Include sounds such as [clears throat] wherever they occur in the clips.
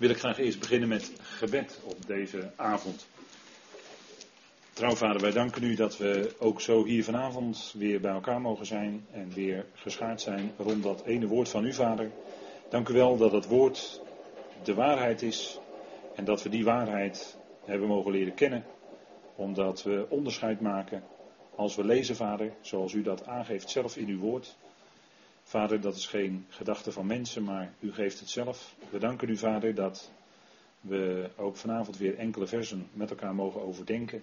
wil ik graag eerst beginnen met gebed op deze avond. Trouwvader, wij danken u dat we ook zo hier vanavond weer bij elkaar mogen zijn en weer geschaard zijn rond dat ene woord van u, Vader. Dank u wel dat het woord de waarheid is en dat we die waarheid hebben mogen leren kennen, omdat we onderscheid maken als we lezen, Vader, zoals u dat aangeeft zelf in uw woord. Vader, dat is geen gedachte van mensen, maar u geeft het zelf. We danken u, Vader, dat we ook vanavond weer enkele versen met elkaar mogen overdenken.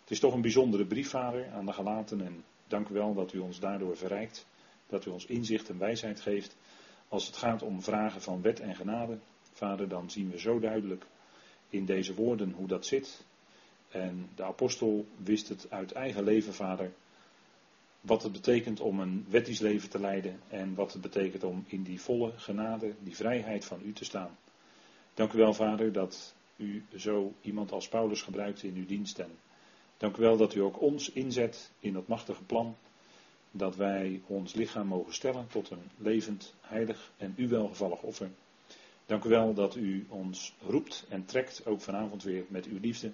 Het is toch een bijzondere brief, Vader, aan de gelaten. En dank u wel dat u ons daardoor verrijkt. Dat u ons inzicht en wijsheid geeft. Als het gaat om vragen van wet en genade, Vader, dan zien we zo duidelijk in deze woorden hoe dat zit. En de apostel wist het uit eigen leven, Vader, wat het betekent om een wettisch leven te leiden en wat het betekent om in die volle genade, die vrijheid van u te staan. Dank u wel, Vader, dat u zo iemand als Paulus gebruikt in uw dienst. En dank u wel dat u ook ons inzet in dat machtige plan. Dat wij ons lichaam mogen stellen tot een levend, heilig en u welgevallig offer. Dank u wel dat u ons roept en trekt, ook vanavond weer met uw liefde.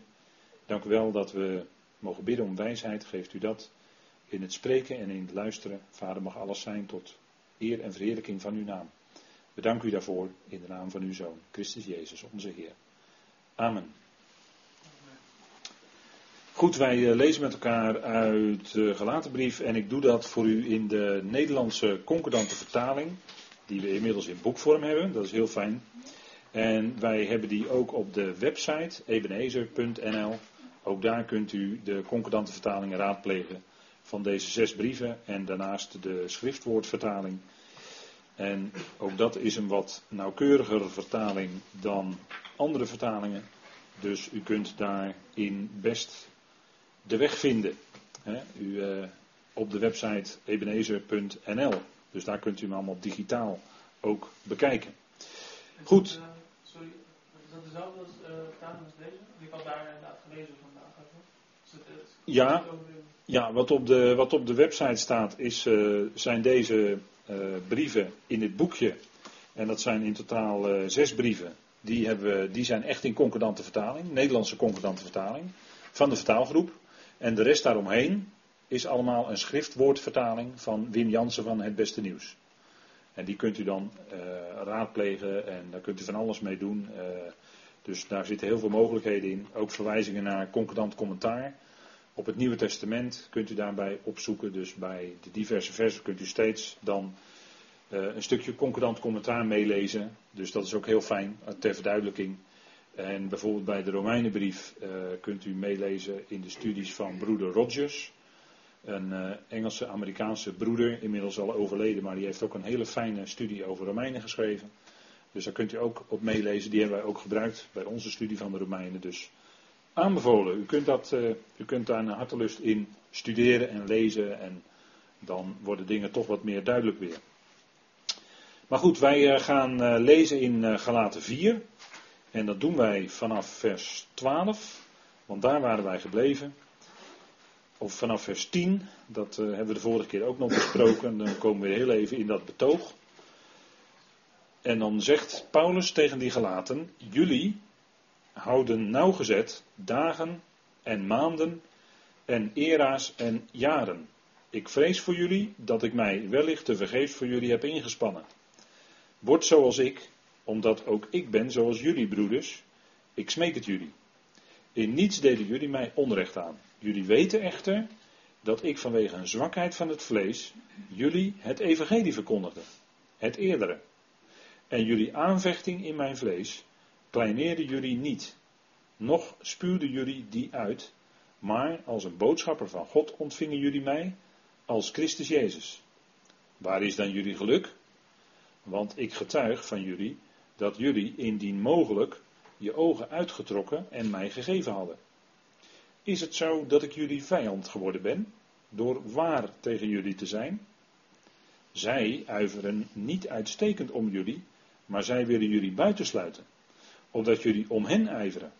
Dank u wel dat we mogen bidden om wijsheid. Geeft u dat in het spreken en in het luisteren. Vader mag alles zijn tot eer en verheerlijking van uw naam. We u daarvoor in de naam van uw Zoon, Christus Jezus, onze Heer. Amen. Goed, wij eh, lezen met elkaar uit de gelatenbrief en ik doe dat voor u in de Nederlandse concordante vertaling, die we inmiddels in boekvorm hebben, dat is heel fijn. En wij hebben die ook op de website ebenezer.nl. Ook daar kunt u de concordante vertalingen raadplegen van deze zes brieven en daarnaast de schriftwoordvertaling. En ook dat is een wat nauwkeuriger vertaling dan andere vertalingen. Dus u kunt daarin best de weg vinden. u, uh, op de website ebenezer.nl. Dus daar kunt u hem allemaal digitaal ook bekijken. Goed. Uh, sorry, is dat dezelfde als, uh, vertaling als deze? Ik had daar inderdaad gelezen vandaag. Ja, ja, wat op de, wat op de website staat is, uh, zijn deze uh, brieven in dit boekje. En dat zijn in totaal uh, zes brieven. Die, hebben, die zijn echt in concordante vertaling, Nederlandse concordante vertaling, van de vertaalgroep. En de rest daaromheen is allemaal een schriftwoordvertaling van Wim Jansen van Het Beste Nieuws. En die kunt u dan raadplegen en daar kunt u van alles mee doen. dus daar zitten heel veel mogelijkheden in. Ook verwijzingen naar concordant commentaar. Op het Nieuwe Testament kunt u daarbij opzoeken. Dus bij de diverse versen kunt u steeds dan uh, een stukje concordant commentaar meelezen. Dus dat is ook heel fijn uh, ter verduidelijking. En bijvoorbeeld bij de Romeinenbrief uh, kunt u meelezen in de studies van broeder Rogers. Een Engelse Amerikaanse broeder, inmiddels al overleden, maar die heeft ook een hele fijne studie over Romeinen geschreven. Dus daar kunt u ook op meelezen. Die hebben wij ook gebruikt bij onze studie van de Romeinen. Dus aanbevolen. U kunt, dat, uh, u kunt daar een hartelust in studeren en lezen en dan worden dingen toch wat meer duidelijk weer. Maar goed, wij uh, gaan uh, lezen in Galaten 4 en dat doen wij vanaf vers 12, want daar waren wij gebleven. Of vanaf vers 10, dat hebben we de vorige keer ook nog besproken, dan komen we heel even in dat betoog. En dan zegt Paulus tegen die Galaten, jullie houden nauwgezet dagen en maanden en era's en jaren. Ik vrees voor jullie dat ik mij wellicht te vergeefs voor jullie heb ingespannen. Word zoals ik, omdat ook ik ben zoals jullie broeders. Ik smeek het jullie. In niets deden jullie mij onrecht aan. Jullie weten echter dat ik vanwege een zwakheid van het vlees jullie het evangelie verkondigde. Het eerdere. En jullie aanvechting in mijn vlees kleineerden jullie niet, noch spuwden jullie die uit, maar als een boodschapper van God ontvingen jullie mij, als Christus Jezus. Waar is dan jullie geluk? Want ik getuig van jullie dat jullie indien mogelijk je ogen uitgetrokken en mij gegeven hadden. Is het zo dat ik jullie vijand geworden ben, door waar tegen jullie te zijn? Zij uiveren niet uitstekend om jullie, maar zij willen jullie buitensluiten opdat jullie om hen ijveren.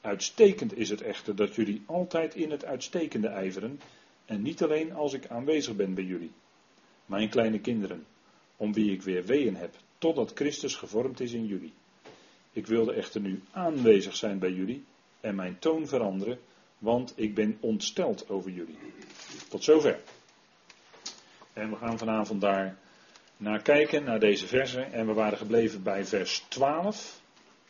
Uitstekend is het echter dat jullie altijd in het uitstekende ijveren, en niet alleen als ik aanwezig ben bij jullie. Mijn kleine kinderen, om wie ik weer weeën heb, totdat Christus gevormd is in jullie. Ik wilde echter nu aanwezig zijn bij jullie en mijn toon veranderen, want ik ben ontsteld over jullie. Tot zover. En we gaan vanavond daar naar kijken, naar deze versen. En we waren gebleven bij vers 12.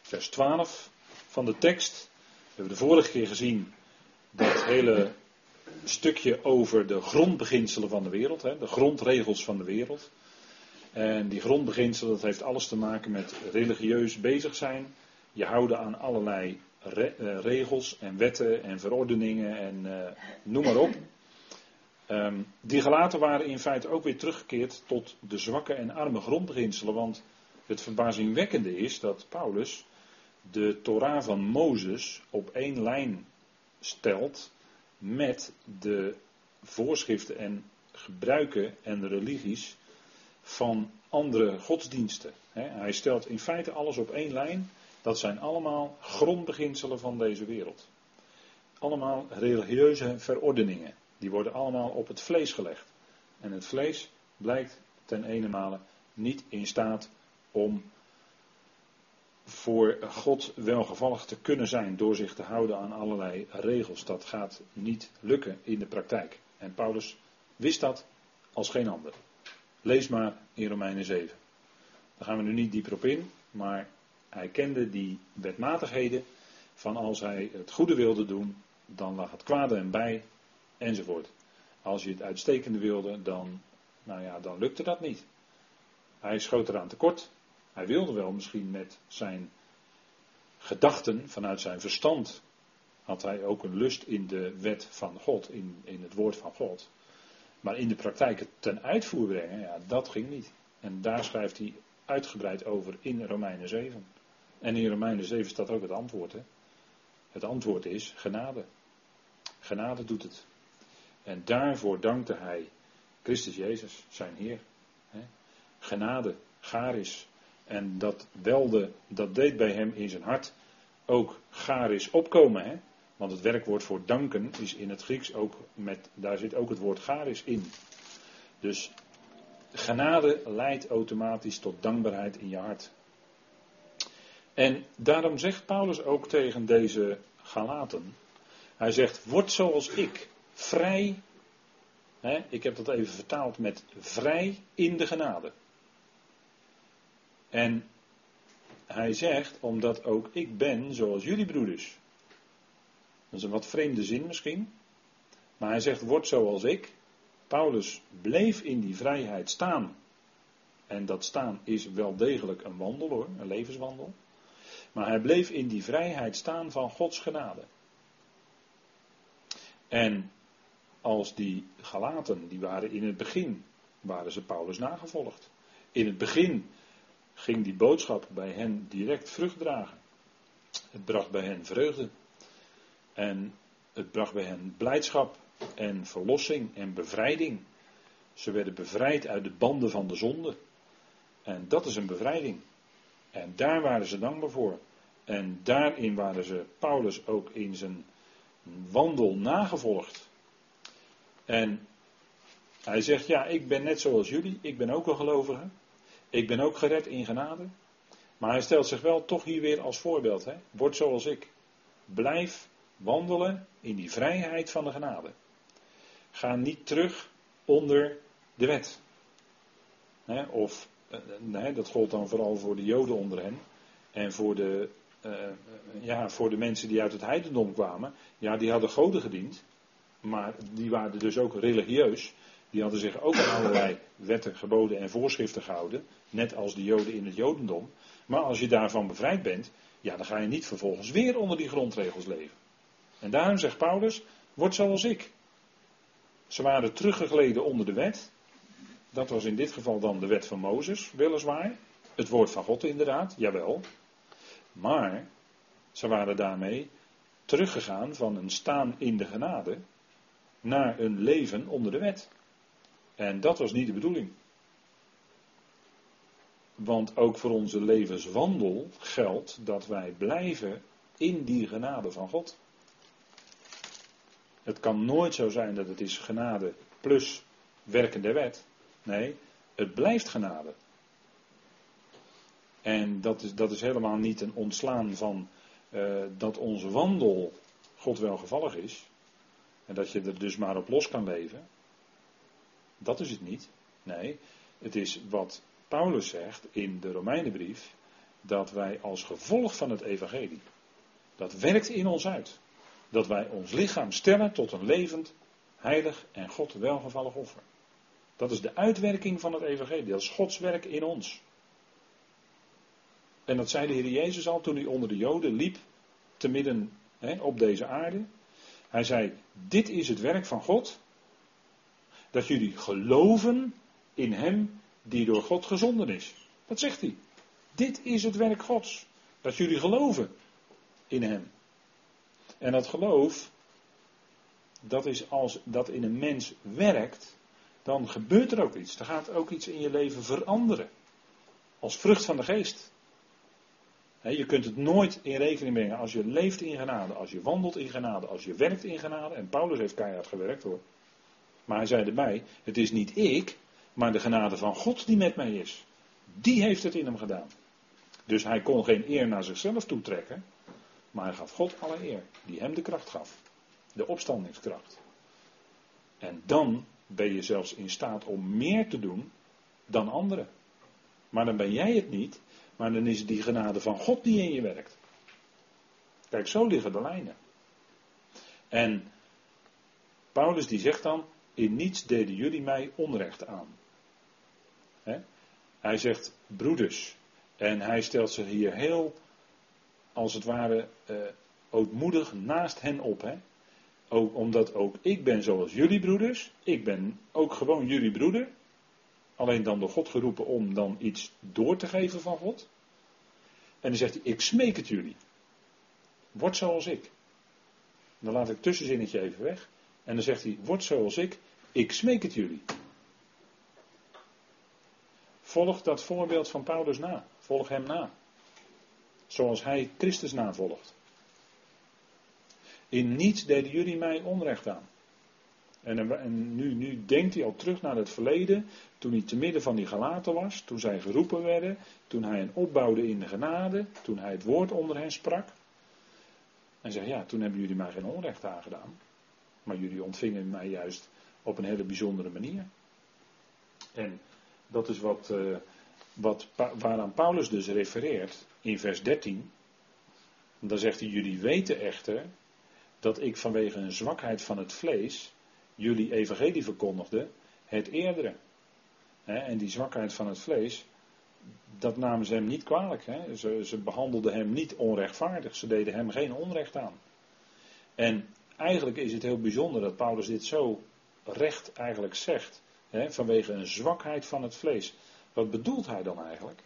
Vers 12 van de tekst. We hebben de vorige keer gezien dat hele stukje over de grondbeginselen van de wereld, hè, de grondregels van de wereld. En die grondbeginselen, dat heeft alles te maken met religieus bezig zijn. Je houden aan allerlei re uh, regels en wetten en verordeningen en uh, noem maar op. Um, die gelaten waren in feite ook weer teruggekeerd tot de zwakke en arme grondbeginselen. Want het verbazingwekkende is dat Paulus de Torah van Mozes op één lijn stelt met de voorschriften en gebruiken en religies van andere godsdiensten. Hij stelt in feite alles op één lijn. Dat zijn allemaal grondbeginselen van deze wereld. Allemaal religieuze verordeningen. Die worden allemaal op het vlees gelegd. En het vlees blijkt ten ene male niet in staat om voor God welgevallig te kunnen zijn door zich te houden aan allerlei regels. Dat gaat niet lukken in de praktijk. En Paulus wist dat als geen ander. Lees maar in Romeinen 7. Daar gaan we nu niet dieper op in, maar hij kende die wetmatigheden van als hij het goede wilde doen, dan lag het kwade hem bij, enzovoort. Als je het uitstekende wilde, dan, nou ja, dan lukte dat niet. Hij schoot eraan tekort. Hij wilde wel misschien met zijn gedachten, vanuit zijn verstand, had hij ook een lust in de wet van God, in, in het woord van God. Maar in de praktijk het ten uitvoer brengen, ja, dat ging niet. En daar schrijft hij uitgebreid over in Romeinen 7. En in Romeinen 7 staat ook het antwoord. Hè? Het antwoord is genade. Genade doet het. En daarvoor dankte hij Christus Jezus, zijn Heer. Hè? Genade, garis. En dat welde, dat deed bij hem in zijn hart ook garis opkomen. Hè? Want het werkwoord voor danken is in het Grieks ook met, daar zit ook het woord garis in. Dus genade leidt automatisch tot dankbaarheid in je hart. En daarom zegt Paulus ook tegen deze Galaten, hij zegt, word zoals ik, vrij, hè, ik heb dat even vertaald met vrij in de genade. En hij zegt, omdat ook ik ben zoals jullie broeders. Dat is een wat vreemde zin misschien. Maar hij zegt, word zoals ik. Paulus bleef in die vrijheid staan. En dat staan is wel degelijk een wandel hoor, een levenswandel. Maar hij bleef in die vrijheid staan van Gods genade. En als die Galaten, die waren in het begin, waren ze Paulus nagevolgd. In het begin ging die boodschap bij hen direct vrucht dragen. Het bracht bij hen vreugde. En het bracht bij hen blijdschap en verlossing en bevrijding. Ze werden bevrijd uit de banden van de zonde. En dat is een bevrijding. En daar waren ze dankbaar voor. En daarin waren ze Paulus ook in zijn wandel nagevolgd. En hij zegt, ja, ik ben net zoals jullie, ik ben ook een gelovige. Ik ben ook gered in genade. Maar hij stelt zich wel toch hier weer als voorbeeld. Hè? Word zoals ik. Blijf wandelen in die vrijheid van de genade. Ga niet terug onder de wet. Of, eh, nee, dat gold dan vooral voor de Joden onder hen. En voor de, uh, ja, voor de mensen die uit het heidendom kwamen. Ja, die hadden goden gediend. Maar die waren dus ook religieus. Die hadden zich ook aan allerlei wetten, geboden en voorschriften gehouden. Net als de Joden in het Jodendom. Maar als je daarvan bevrijd bent, ja, dan ga je niet vervolgens weer onder die grondregels leven. En daarom zegt Paulus, word zoals ik. Ze waren teruggegleden onder de wet. Dat was in dit geval dan de wet van Mozes, weliswaar. Het woord van God inderdaad, jawel. Maar ze waren daarmee teruggegaan van een staan in de genade naar een leven onder de wet. En dat was niet de bedoeling. Want ook voor onze levenswandel geldt dat wij blijven in die genade van God. Het kan nooit zo zijn dat het is genade plus werken der wet. Nee, het blijft genade. En dat is, dat is helemaal niet een ontslaan van uh, dat onze wandel God welgevallig is. En dat je er dus maar op los kan leven. Dat is het niet. Nee, het is wat Paulus zegt in de Romeinenbrief. Dat wij als gevolg van het evangelie. Dat werkt in ons uit. Dat wij ons lichaam stellen tot een levend, heilig en God welgevallig offer. Dat is de uitwerking van het evangelie. Dat is Gods werk in ons. En dat zei de Heer Jezus al toen hij onder de Joden liep, te midden hè, op deze aarde. Hij zei, dit is het werk van God, dat jullie geloven in Hem die door God gezonden is. Dat zegt hij. Dit is het werk Gods, dat jullie geloven in Hem. En dat geloof, dat is als dat in een mens werkt, dan gebeurt er ook iets. Er gaat ook iets in je leven veranderen. Als vrucht van de geest. Je kunt het nooit in rekening brengen als je leeft in genade, als je wandelt in genade, als je werkt in genade. En Paulus heeft keihard gewerkt hoor. Maar hij zei erbij, het is niet ik, maar de genade van God die met mij is. Die heeft het in hem gedaan. Dus hij kon geen eer naar zichzelf toetrekken, maar hij gaf God alle eer, die hem de kracht gaf. De opstandingskracht. En dan ben je zelfs in staat om meer te doen dan anderen. Maar dan ben jij het niet, maar dan is het die genade van God die in je werkt. Kijk, zo liggen de lijnen. En Paulus die zegt dan, in niets deden jullie mij onrecht aan. Hij zegt broeders. En hij stelt zich hier heel, als het ware, uh, ootmoedig naast hen op. Ook, omdat ook ik ben zoals jullie broeders. Ik ben ook gewoon jullie broeder. Alleen dan door God geroepen om dan iets door te geven van God. En dan zegt hij, ik smeek het jullie. Word zoals ik. Dan laat ik het tussenzinnetje even weg. En dan zegt hij, word zoals ik, ik smeek het jullie. Volg dat voorbeeld van Paulus na. Volg hem na. Zoals hij Christus navolgt. In niets deden jullie mij onrecht aan. En, nu, nu denkt hij al terug naar het verleden, toen hij te midden van die galaten was, toen zij geroepen werden, toen hij hen opbouwde in de genade, toen hij het woord onder hen sprak. En zegt, ja, toen hebben jullie mij geen onrecht aangedaan, maar jullie ontvingen mij juist op een hele bijzondere manier. En dat is wat, uh, wat waaraan Paulus dus refereert in vers 13. Dan zegt hij, jullie weten echter dat ik vanwege een zwakheid van het vlees jullie evangelie verkondigde, het eerdere. En die zwakheid van het vlees, dat namen ze hem niet kwalijk. Ze, ze behandelden hem niet onrechtvaardig. Ze deden hem geen onrecht aan. En eigenlijk is het heel bijzonder dat Paulus dit zo recht eigenlijk zegt. Vanwege een zwakheid van het vlees. Wat bedoelt hij dan eigenlijk?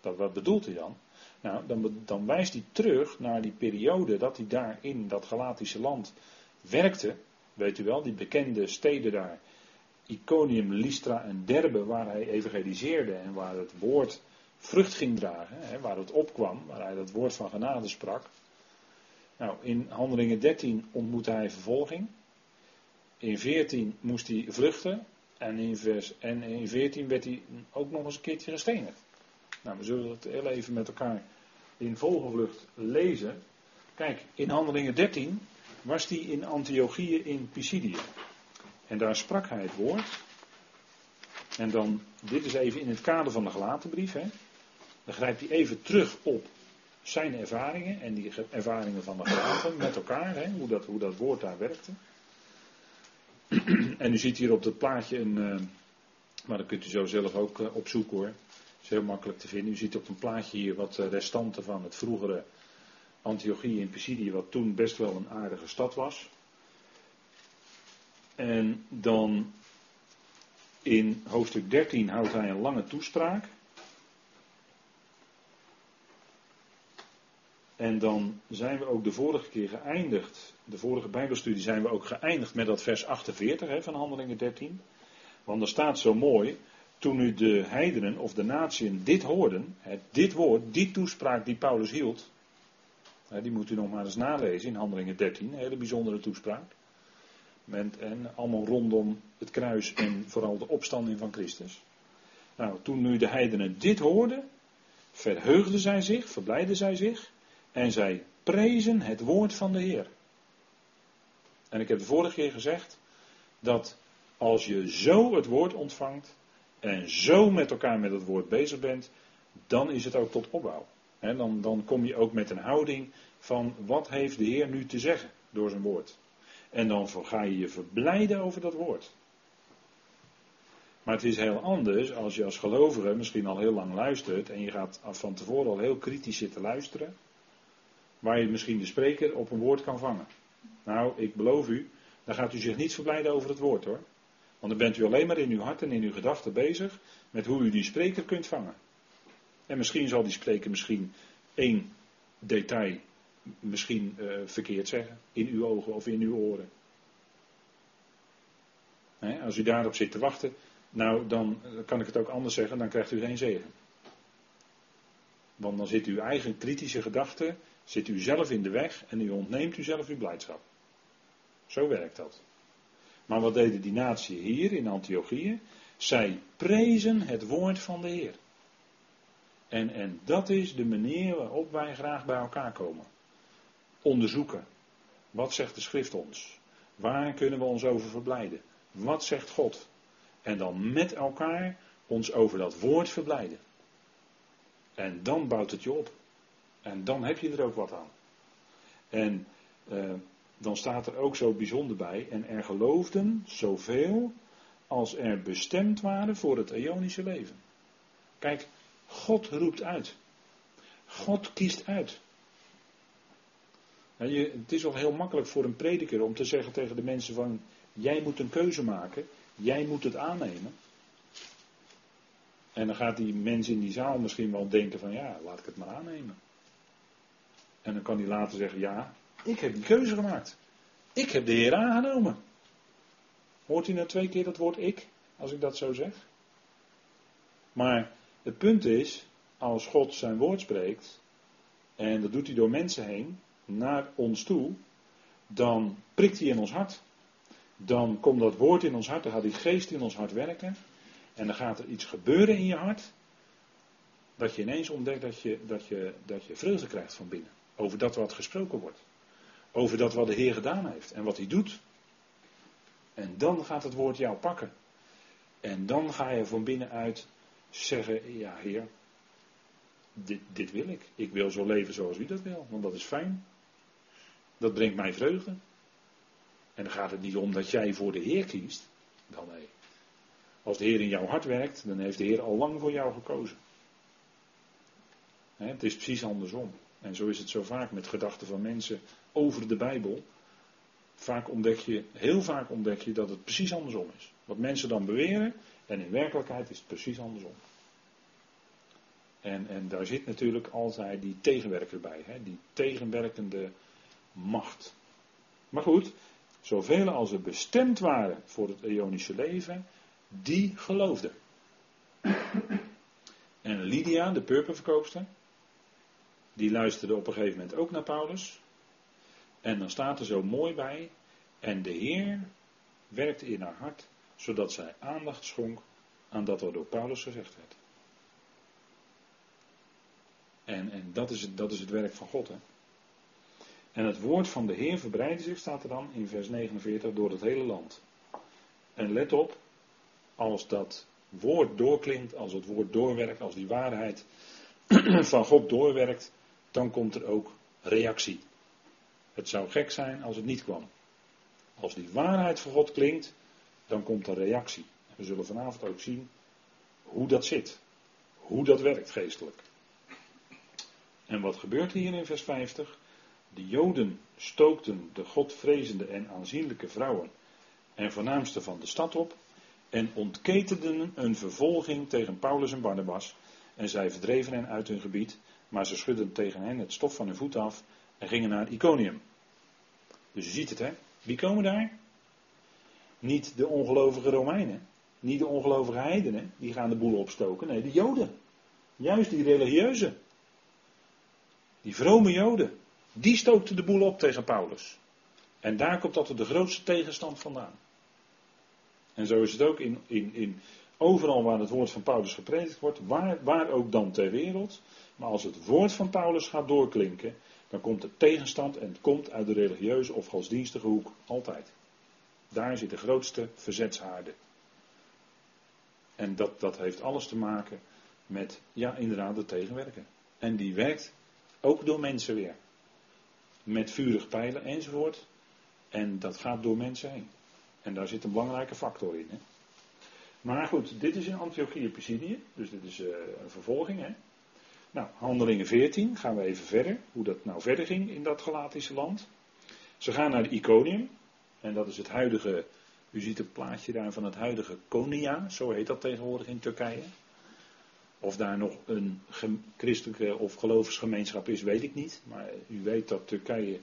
Wat bedoelt hij dan? Nou, dan, dan wijst hij terug naar die periode dat hij daar in dat Galatische land werkte. Weet u wel, die bekende steden daar. Iconium, Lystra en Derbe, waar hij evangeliseerde en waar het woord vrucht ging dragen, hè, waar het opkwam, waar hij dat woord van genade sprak. Nou, in Handelingen 13 ontmoette hij vervolging. In 14 moest hij vluchten. En in, vers, en in 14 werd hij ook nog eens een keertje gestenigd. Nou, we zullen het heel even met elkaar in vogelvlucht lezen. Kijk, in Handelingen 13 was hij in Antiochië in Pisidië. En daar sprak hij het woord. En dan, dit is even in het kader van de gelatenbrief. Hè. Dan grijpt hij even terug op zijn ervaringen en die ervaringen van de gelaten met elkaar. Hè, hoe, dat, hoe dat woord daar werkte. en u ziet hier op het plaatje een. Uh, maar dat kunt u zo zelf ook uh, opzoeken hoor. is heel makkelijk te vinden. U ziet op een plaatje hier wat uh, restanten van het vroegere Antiochië in Pisidië, wat toen best wel een aardige stad was. En dan in hoofdstuk 13 houdt hij een lange toespraak. En dan zijn we ook de vorige keer geëindigd, de vorige Bijbelstudie zijn we ook geëindigd met dat vers 48 hè, van Handelingen 13. Want er staat zo mooi, toen nu de heidenen of de natieën dit hoorden, hè, dit woord, die toespraak die Paulus hield, die moet u nog maar eens nalezen in Handelingen 13, een hele bijzondere toespraak. En allemaal rondom het kruis en vooral de opstanding van Christus. Nou, toen nu de heidenen dit hoorden, verheugden zij zich, verblijden zij zich en zij prezen het woord van de Heer. En ik heb de vorige keer gezegd dat als je zo het woord ontvangt en zo met elkaar met het woord bezig bent, dan is het ook tot opbouw. dan, dan kom je ook met een houding van wat heeft de Heer nu te zeggen door zijn woord. En dan ga je je verblijden over dat woord. Maar het is heel anders als je als gelovige misschien al heel lang luistert en je gaat van tevoren al heel kritisch zitten luisteren, waar je misschien de spreker op een woord kan vangen. Nou, ik beloof u, dan gaat u zich niet verblijden over het woord hoor. Want dan bent u alleen maar in uw hart en in uw gedachten bezig met hoe u die spreker kunt vangen. En misschien zal die spreker misschien één detail misschien uh, verkeerd zeggen. In uw ogen of in uw oren. als u daarop zit te wachten, nou dan kan ik het ook anders zeggen, dan krijgt u geen zegen. Want dan zit uw eigen kritische gedachte, zit u zelf in de weg en u ontneemt u zelf uw blijdschap. Zo werkt dat. Maar wat deden die natie hier in Antiochië? Zij prezen het woord van de Heer. En, en dat is de manier waarop wij graag bij elkaar komen. Onderzoeken. Wat zegt de schrift ons? Waar kunnen we ons over verblijden? Wat zegt God? En dan met elkaar ons over dat woord verblijden. En dan bouwt het je op. En dan heb je er ook wat aan. En eh, dan staat er ook zo bijzonder bij. En er geloofden zoveel als er bestemd waren voor het eonische leven. Kijk, God roept uit. God kiest uit. Je, het is al heel makkelijk voor een prediker om te zeggen tegen de mensen van, jij moet een keuze maken, jij moet het aannemen. En dan gaat die mens in die zaal misschien wel denken van, ja, laat ik het maar aannemen. En dan kan hij later zeggen, ja, ik heb die keuze gemaakt. Ik heb de Heer aangenomen. Hoort u nou twee keer dat woord ik, als ik dat zo zeg? Maar het punt is, als God zijn woord spreekt, en dat doet hij door mensen heen, naar ons toe, dan prikt hij in ons hart. Dan komt dat woord in ons hart, dan gaat die geest in ons hart werken. En dan gaat er iets gebeuren in je hart, dat je ineens ontdekt dat je, dat je, dat je vreugde krijgt van binnen. Over dat wat gesproken wordt. Over dat wat de Heer gedaan heeft en wat hij doet. En dan gaat het woord jou pakken. En dan ga je van binnenuit zeggen, ja Heer, dit, dit wil ik. Ik wil zo leven zoals u dat wil, want dat is fijn. Dat brengt mij vreugde. En dan gaat het niet om dat jij voor de Heer kiest. Dan nee. Als de Heer in jouw hart werkt, dan heeft de Heer al lang voor jou gekozen. het is precies andersom. En zo is het zo vaak met gedachten van mensen over de Bijbel. Vaak ontdek je, heel vaak ontdek je dat het precies andersom is. Wat mensen dan beweren, en in werkelijkheid is het precies andersom. En, en daar zit natuurlijk altijd die tegenwerker bij, hè? die tegenwerkende macht. Maar goed, zoveel als er bestemd waren voor het eonische leven, die geloofden. En Lydia, de purperverkoopster, die luisterde op een gegeven moment ook naar Paulus. En dan staat er zo mooi bij, en de Heer werkte in haar hart, zodat zij aandacht schonk aan dat er door Paulus gezegd werd. En, en dat, is het, dat is het werk van God. Hè? En het woord van de Heer verbreidde zich, staat er dan in vers 49, door het hele land. En let op, als dat woord doorklinkt, als het woord doorwerkt, als die waarheid [clears throat] van God doorwerkt, dan komt er ook reactie. Het zou gek zijn als het niet kwam. Als die waarheid van God klinkt, dan komt er reactie. We zullen vanavond ook zien hoe dat zit. Hoe dat werkt geestelijk. En wat gebeurt hier in vers 50? De Joden stookten de Godvrezende en aanzienlijke vrouwen en voornaamste van de stad op en ontketenden een vervolging tegen Paulus en Barnabas. En zij verdreven hen uit hun gebied, maar ze schudden tegen hen het stof van hun voet af en gingen naar Iconium. Dus je ziet het, hè? Wie komen daar? Niet de ongelovige Romeinen, niet de ongelovige heidenen, die gaan de boel opstoken. Nee, de Joden. Juist die religieuze. Die vrome Joden. Die stookten de boel op tegen Paulus. En daar komt altijd de grootste tegenstand vandaan. En zo is het ook in, in, in, overal waar het woord van Paulus gepredikt wordt, waar, waar ook dan ter wereld. Maar als het woord van Paulus gaat doorklinken, dan komt er tegenstand en het komt uit de religieuze of godsdienstige hoek. Altijd. Daar zit de grootste verzetshaarde. En dat, dat heeft alles te maken met, ja, inderdaad, de tegenwerken. En die werkt ook door mensen weer. Met vurig pijlen enzovoort. En dat gaat door mensen heen. En daar zit een belangrijke factor in. Hè? Maar goed, dit is in Antiochie Pisidië, dus dit is uh, een vervolging. Hè? Nou, handelingen 14, gaan we even verder. Hoe dat nou verder ging in dat Galatische land. Ze gaan naar Iconium. En dat is het huidige, u ziet het plaatje daar van het huidige Konia, zo heet dat tegenwoordig in Turkije. Of daar nog een christelijke of geloofsgemeenschap is, weet ik niet. Maar u weet dat Turkije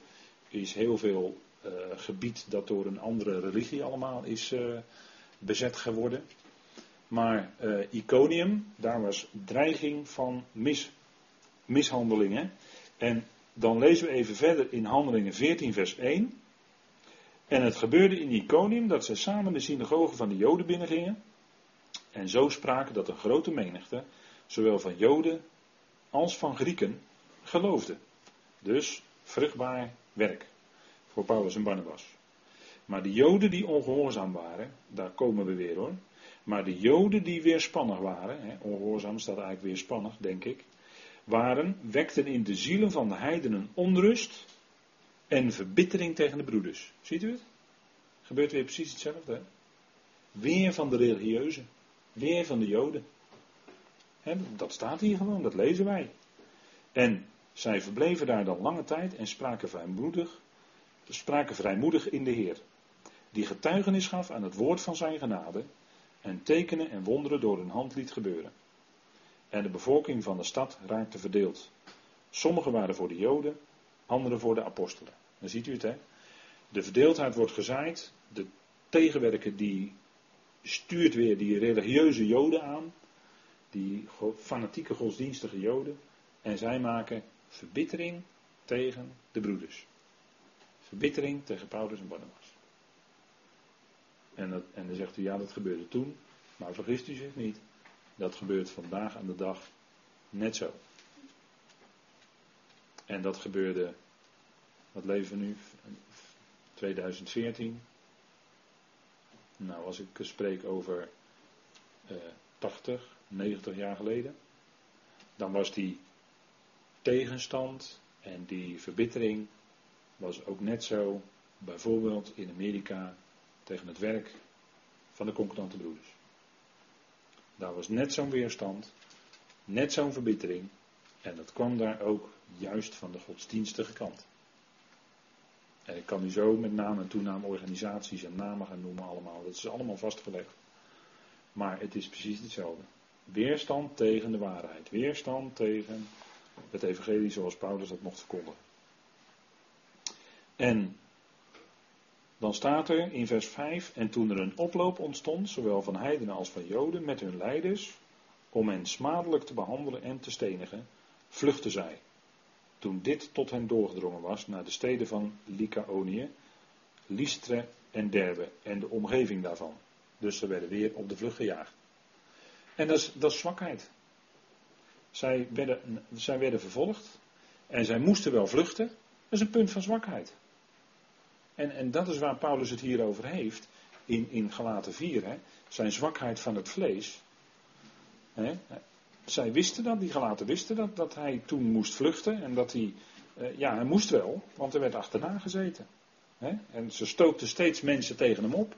is heel veel uh, gebied dat door een andere religie allemaal is uh, bezet geworden. Maar uh, Iconium, daar was dreiging van mis, mishandelingen. En dan lezen we even verder in Handelingen 14, vers 1. En het gebeurde in Iconium dat zij samen de synagogen van de Joden binnengingen. En zo spraken dat een grote menigte, zowel van Joden als van Grieken, geloofde. Dus vruchtbaar werk voor Paulus en Barnabas. Maar de Joden die ongehoorzaam waren, daar komen we weer hoor. Maar de Joden die weerspannig waren, hè, ongehoorzaam staat eigenlijk weerspannig, denk ik, waren, wekten in de zielen van de heidenen onrust en verbittering tegen de broeders. Ziet u het? Gebeurt weer precies hetzelfde. Weer van de religieuzen, weer van de Joden. Dat staat hier gewoon, dat lezen wij. En zij verbleven daar dan lange tijd en spraken vrijmoedig, spraken vrijmoedig in de Heer, die getuigenis gaf aan het woord van zijn genade en tekenen en wonderen door hun hand liet gebeuren. En de bevolking van de stad raakte verdeeld. Sommigen waren voor de Joden, anderen voor de apostelen. Dan ziet u het, hè? De verdeeldheid wordt gezaaid. De tegenwerker die stuurt weer die religieuze Joden aan. Die fanatieke godsdienstige Joden. En zij maken verbittering tegen de broeders. Verbittering tegen Paulus en Barnabas. En, en dan zegt u, ja, dat gebeurde toen. Maar vergist u zich niet. Dat gebeurt vandaag aan de dag net zo. En dat gebeurde, wat leven we nu? 2014. Nou, als ik spreek over eh, 80, 90 jaar geleden, dan was die tegenstand en die verbittering was ook net zo, bijvoorbeeld in Amerika, tegen het werk van de concurrente broeders. Daar was net zo'n weerstand, net zo'n verbittering, en dat kwam daar ook juist van de godsdienstige kant. En ik kan u zo met naam en toenaam organisaties en namen gaan noemen allemaal. Dat is allemaal vastgelegd. Maar het is precies hetzelfde. Weerstand tegen de waarheid. Weerstand tegen het evangelie zoals Paulus dat mocht verkondigen. En dan staat er in vers 5, en toen er een oploop ontstond, zowel van heidenen als van joden, met hun leiders, om hen smadelijk te behandelen en te stenigen, vluchtten zij. Toen dit tot hen doorgedrongen was naar de steden van Lycaonië, Lystre en Derbe en de omgeving daarvan. Dus ze werden weer op de vlucht gejaagd. En dat is, dat zwakheid. Zij werden, zij werden vervolgd en zij moesten wel vluchten. Dat is een punt van zwakheid. En, en dat is waar Paulus het hier over heeft in, in Galaten 4. Hè? Zijn zwakheid van het vlees. Hè? Zij wisten dat, die Galaten wisten dat, dat hij toen moest vluchten. En dat hij, eh, ja, hij moest wel, want er werd achterna gezeten. Hè? En ze stookten steeds mensen tegen hem op.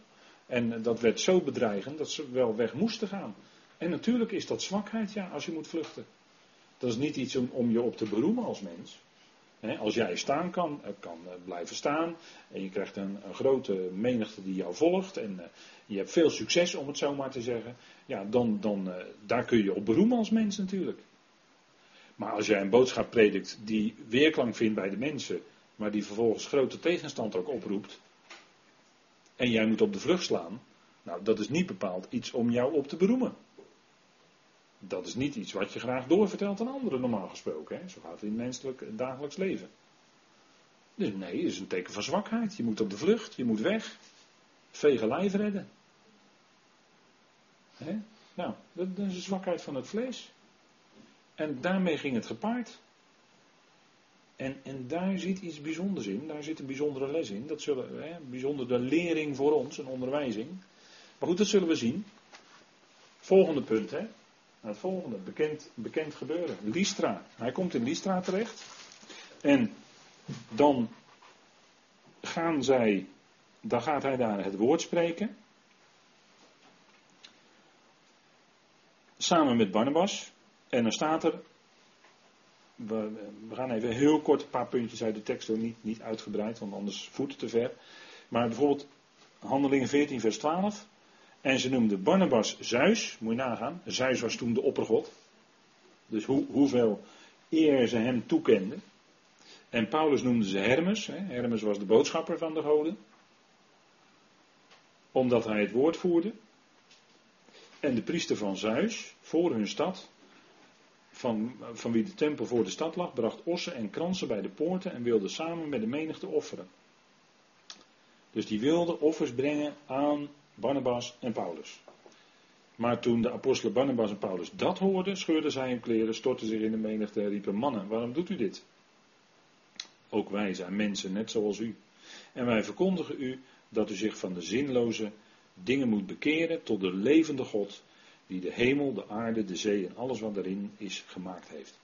En dat werd zo bedreigend dat ze wel weg moesten gaan. En natuurlijk is dat zwakheid, ja, als je moet vluchten. Dat is niet iets om, om je op te beroemen als mens als jij staan kan, eh, kan eh, blijven staan. En je krijgt een, grote menigte die jou volgt. En eh, je hebt veel succes om het zo maar te zeggen, ja, dan, dan daar kun je op beroemen als mens natuurlijk. Maar als jij een boodschap predikt die weerklank vindt bij de mensen, maar die vervolgens grote tegenstand ook oproept, en jij moet op de vlucht slaan, nou dat is niet bepaald iets om jou op te beroemen dat is niet iets wat je graag doorvertelt aan anderen, normaal gesproken. Hè? Zo gaat het in menselijk dagelijks leven. Dus nee, het is een teken van zwakheid. Je moet op de vlucht, je moet weg. Vege lijf redden. Hè? Nou, dat, is een zwakheid van het vlees. En daarmee ging het gepaard. En, en daar zit iets bijzonders in, daar zit een bijzondere les in. Dat zullen, hè, bijzondere lering voor ons, een onderwijzing. Maar goed, dat zullen we zien. Volgende punt, hè. Het volgende, bekend, bekend gebeuren. Lystra. Hij komt in Lystra terecht. En dan gaan zij, dan gaat hij daar het woord spreken. Samen met Barnabas. En dan staat er, we, gaan even heel kort een paar puntjes uit de tekst door, niet, niet uitgebreid, want anders voert het te ver. Maar bijvoorbeeld Handelingen 14, vers 12. En ze noemden Barnabas Zeus, moet je nagaan. Zeus was toen de oppergod. Dus hoe, hoeveel eer ze hem toekenden. En Paulus noemde ze Hermes. Hè. Hermes was de boodschapper van de goden. Omdat hij het woord voerde. En de priester van Zeus, voor hun stad, van, van wie de tempel voor de stad lag, bracht ossen en kransen bij de poorten en wilde samen met de menigte offeren. Dus die wilde offers brengen aan Barnabas en Paulus. Maar toen de apostelen Barnabas en Paulus dat hoorden, scheurden zij hun kleren, stortten zich in de menigte en riepen: Mannen, waarom doet u dit? Ook wij zijn mensen, net zoals u. En wij verkondigen u dat u zich van de zinloze dingen moet bekeren tot de levende God, die de hemel, de aarde, de zee en alles wat erin is gemaakt heeft.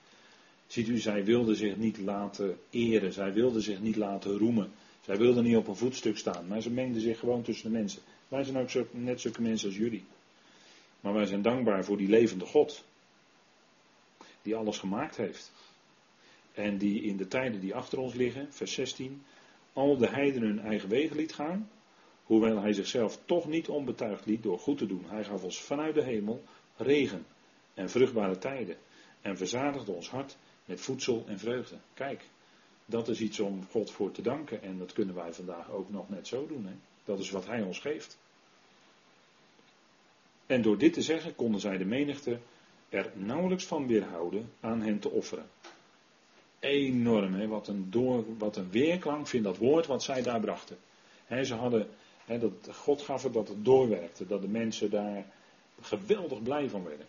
Ziet u, zij wilden zich niet laten eren, zij wilden zich niet laten roemen, zij wilden niet op een voetstuk staan, maar ze mengden zich gewoon tussen de mensen. Wij zijn ook net zulke mensen als jullie. Maar wij zijn dankbaar voor die levende God, die alles gemaakt heeft. En die in de tijden die achter ons liggen, vers 16, al de heidenen hun eigen wegen liet gaan, hoewel hij zichzelf toch niet onbetuigd liet door goed te doen. Hij gaf ons vanuit de hemel regen en vruchtbare tijden en verzadigde ons hart met voedsel en vreugde. Kijk, dat is iets om God voor te danken en dat kunnen wij vandaag ook nog net zo doen. Hè? Dat is wat Hij ons geeft. En door dit te zeggen konden zij de menigte er nauwelijks van weerhouden aan hen te offeren. Enorm, hè? Wat, een door, wat een weerklank vindt dat woord wat zij daar brachten. ze hadden dat God gaf het dat het doorwerkte, dat de mensen daar geweldig blij van werden.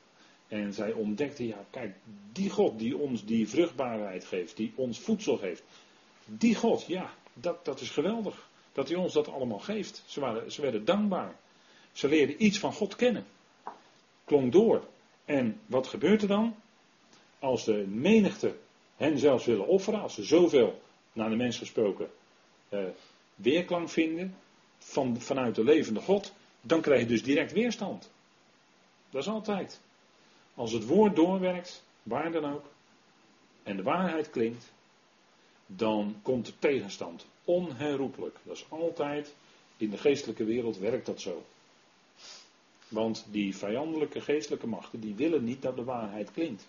En zij ontdekten, ja kijk, die God die ons die vruchtbaarheid geeft, die ons voedsel geeft, die God, ja, dat, dat is geweldig. Dat hij ons dat allemaal geeft. Ze, waren, ze werden dankbaar. Ze leerden iets van God kennen. Klonk door. En wat gebeurt er dan? Als de menigte hen zelfs willen offeren, als ze zoveel, naar de mens gesproken, eh, weerklank vinden, van, vanuit de levende God, dan krijg je dus direct weerstand. Dat is altijd. Als het woord doorwerkt, waar dan ook, en de waarheid klinkt, dan komt de tegenstand. Onherroepelijk. Dat is altijd, in de geestelijke wereld werkt dat zo. Want die vijandelijke geestelijke machten, die willen niet dat de waarheid klinkt.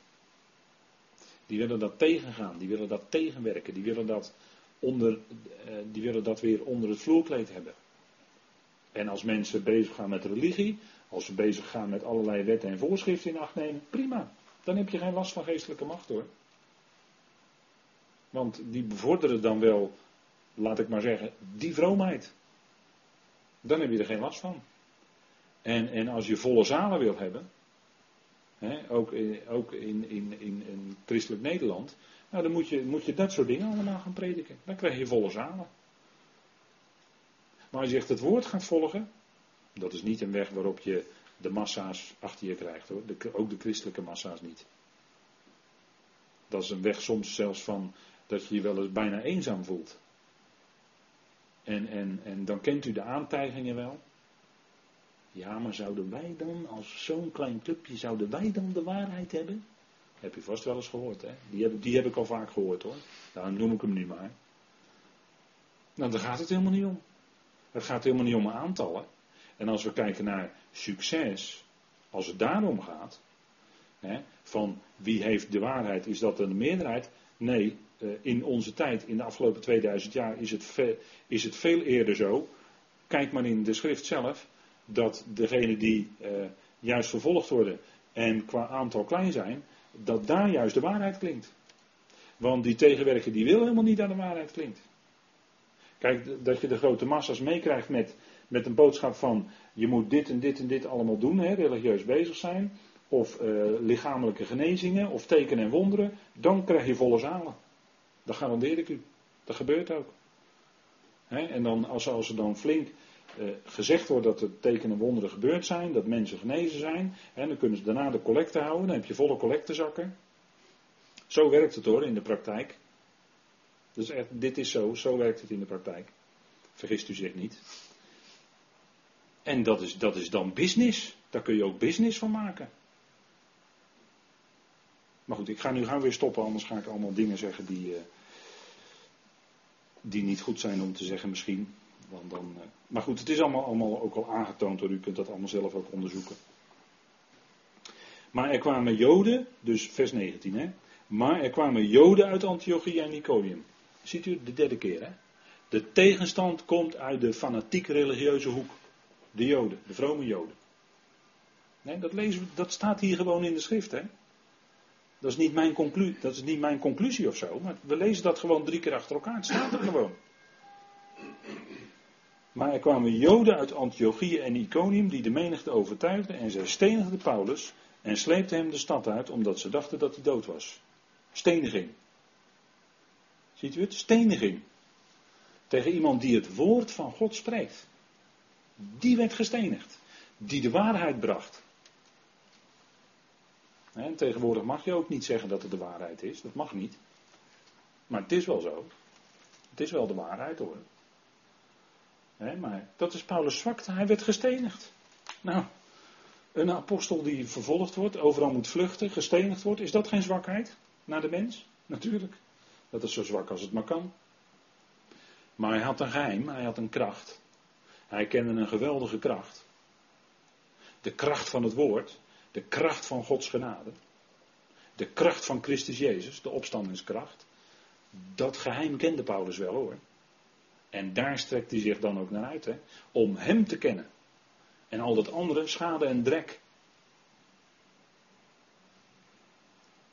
Die willen dat tegengaan, die willen dat tegenwerken, die willen dat, onder, eh, die willen dat weer onder het vloerkleed hebben. En als mensen bezig gaan met religie, als ze bezig gaan met allerlei wetten en voorschriften in acht nemen, prima. Dan heb je geen last van geestelijke macht hoor. Want die bevorderen dan wel, laat ik maar zeggen, die vroomheid. Dan heb je er geen last van. En, en als je volle zalen wil hebben, hè, ook, in, ook in, in, in, in christelijk Nederland, nou, dan moet je, moet je dat soort dingen allemaal gaan prediken. Dan krijg je volle zalen. Maar als je echt het woord gaat volgen, dat is niet een weg waarop je de massa's achter je krijgt hoor. Ook de christelijke massa's niet. Dat is een weg soms zelfs van dat je je wel eens bijna eenzaam voelt. En, en, en dan kent u de aantijgingen wel. Ja, maar zouden wij dan, als zo'n klein clubje, zouden wij dan de waarheid hebben? Heb je vast wel eens gehoord, hè? Die heb, die heb ik al vaak gehoord hoor. Daarom noem ik hem nu maar. Nou, daar gaat het helemaal niet om. Het gaat helemaal niet om aantallen. En als we kijken naar succes, als het daarom gaat, hè, van wie heeft de waarheid, is dat een meerderheid? Nee, in onze tijd, in de afgelopen 2000 jaar, is het, is het veel eerder zo. Kijk maar in de schrift zelf, dat degenen die uh, juist vervolgd worden en qua aantal klein zijn, dat daar juist de waarheid klinkt. Want die tegenwerker die wil helemaal niet dat de waarheid klinkt. Kijk, dat je de grote massa's meekrijgt met, met een boodschap van je moet dit en dit en dit allemaal doen, hè, religieus bezig zijn, of eh, lichamelijke genezingen, of tekenen en wonderen, dan krijg je volle zalen. Dat garandeer ik u. Dat gebeurt ook. En dan, als, als er dan flink eh, gezegd wordt dat er tekenen en wonderen gebeurd zijn, dat mensen genezen zijn, hè, dan kunnen ze daarna de collecte houden, dan heb je volle collectezakken. Zo werkt het hoor in de praktijk. Dus echt, dit is zo, zo werkt het in de praktijk. Vergist u zich niet. En dat is, dat is dan business. Daar kun je ook business van maken. Maar goed, ik ga nu gaan weer stoppen, anders ga ik allemaal dingen zeggen die, uh, die niet goed zijn om te zeggen misschien. Want dan, uh, maar goed, het is allemaal, allemaal ook al aangetoond hoor, u kunt dat allemaal zelf ook onderzoeken. Maar er kwamen Joden, dus vers 19 hè. Maar er kwamen Joden uit Antiochia en Nicodium. Ziet u de derde keer hè. De tegenstand komt uit de fanatiek religieuze hoek. De Joden, de vrome Joden. Nee, dat, lezen we, dat staat hier gewoon in de schrift, hè? Dat is, niet mijn dat is niet mijn conclusie of zo, maar we lezen dat gewoon drie keer achter elkaar. Het staat er gewoon. Maar er kwamen Joden uit Antiochië en Iconium die de menigte overtuigden en zij stenigden Paulus en sleepten hem de stad uit omdat ze dachten dat hij dood was. Steniging. Ziet u het? Steniging. Tegen iemand die het woord van God spreekt. Die werd gestenigd. Die de waarheid bracht. En tegenwoordig mag je ook niet zeggen dat het de waarheid is. Dat mag niet. Maar het is wel zo. Het is wel de waarheid hoor. maar dat is Paulus zwakte. Hij werd gestenigd. Nou, een apostel die vervolgd wordt, overal moet vluchten, gestenigd wordt, is dat geen zwakheid naar de mens? Natuurlijk. Dat is zo zwak als het maar kan. Maar hij had een geheim, hij had een kracht. Hij kende een geweldige kracht. De kracht van het woord, de kracht van Gods genade, de kracht van Christus Jezus, de opstandingskracht. Dat geheim kende Paulus wel hoor. En daar strekt hij zich dan ook naar uit, hè, om hem te kennen. En al dat andere, schade en drek.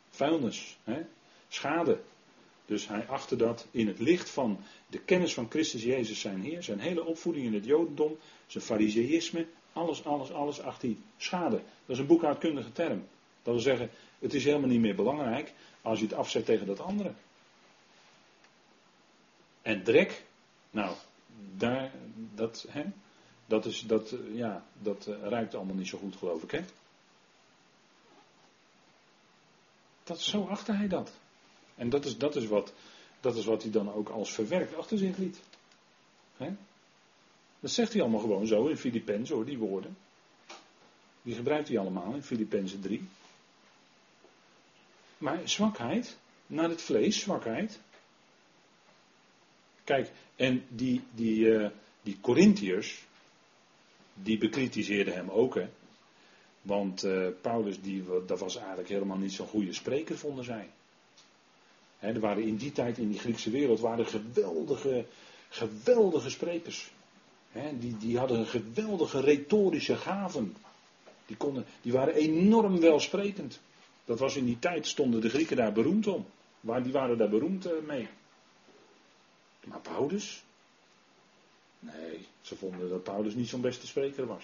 Vuilnis, hè? schade, dus hij achtte dat in het licht van de kennis van Christus Jezus zijn Heer, zijn hele opvoeding in het Jodendom, zijn fariseïsme, alles, alles, alles acht hij schade. Dat is een boekhoudkundige term. Dat wil zeggen, het is helemaal niet meer belangrijk als je het afzet tegen dat andere. En drek, nou, daar, dat, hè, dat, is, dat, ja, dat uh, ruikt allemaal niet zo goed, geloof ik, hè? Dat, zo achtte hij dat. En dat is, dat is, wat, dat is wat hij dan ook als verwerkt achter zich liet. He? Dat zegt hij allemaal gewoon zo in Filippenzen hoor, die woorden. Die gebruikt hij allemaal in Filippenzen 3. Maar zwakheid, naar het vlees, zwakheid. Kijk, en die, die, uh, die Corinthiërs, die bekritiseerden hem ook, hè. Want uh, Paulus, die, dat was eigenlijk helemaal niet zo'n goede spreker, vonden zij er waren in die tijd in die Griekse wereld waren geweldige, geweldige sprekers. Die, die hadden een geweldige retorische gaven. Die, konden, die waren enorm welsprekend. Dat was in die tijd, stonden de Grieken daar beroemd om. Waar, die waren daar beroemd eh, mee. Maar Paulus? Nee, ze vonden dat Paulus niet zo'n beste spreker was.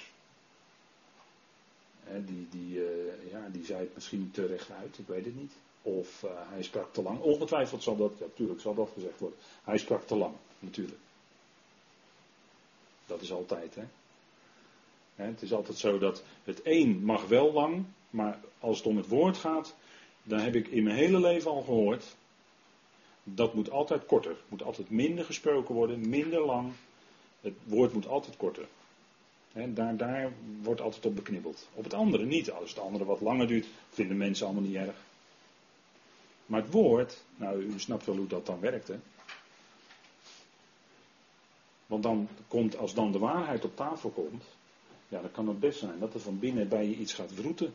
die, die, uh, ja, die zei het misschien te recht uit, ik weet het niet. Of uh, hij sprak te lang. Ongetwijfeld zal dat, natuurlijk zal dat gezegd worden. Hij sprak te lang, natuurlijk. Dat is altijd, hè. het is altijd zo dat het een mag wel lang, maar als het om het woord gaat, dan heb ik in mijn hele leven al gehoord, dat moet altijd korter. moet altijd minder gesproken worden, minder lang. Het woord moet altijd korter. daar, daar wordt altijd op beknibbeld. Op het andere niet. Als het andere wat langer duurt, vinden mensen allemaal niet erg. Maar het woord, nou u snapt wel hoe dat dan werkt hè. Want dan komt, als dan de waarheid op tafel komt, ja dan kan het best zijn dat er van binnen bij je iets gaat wroeten.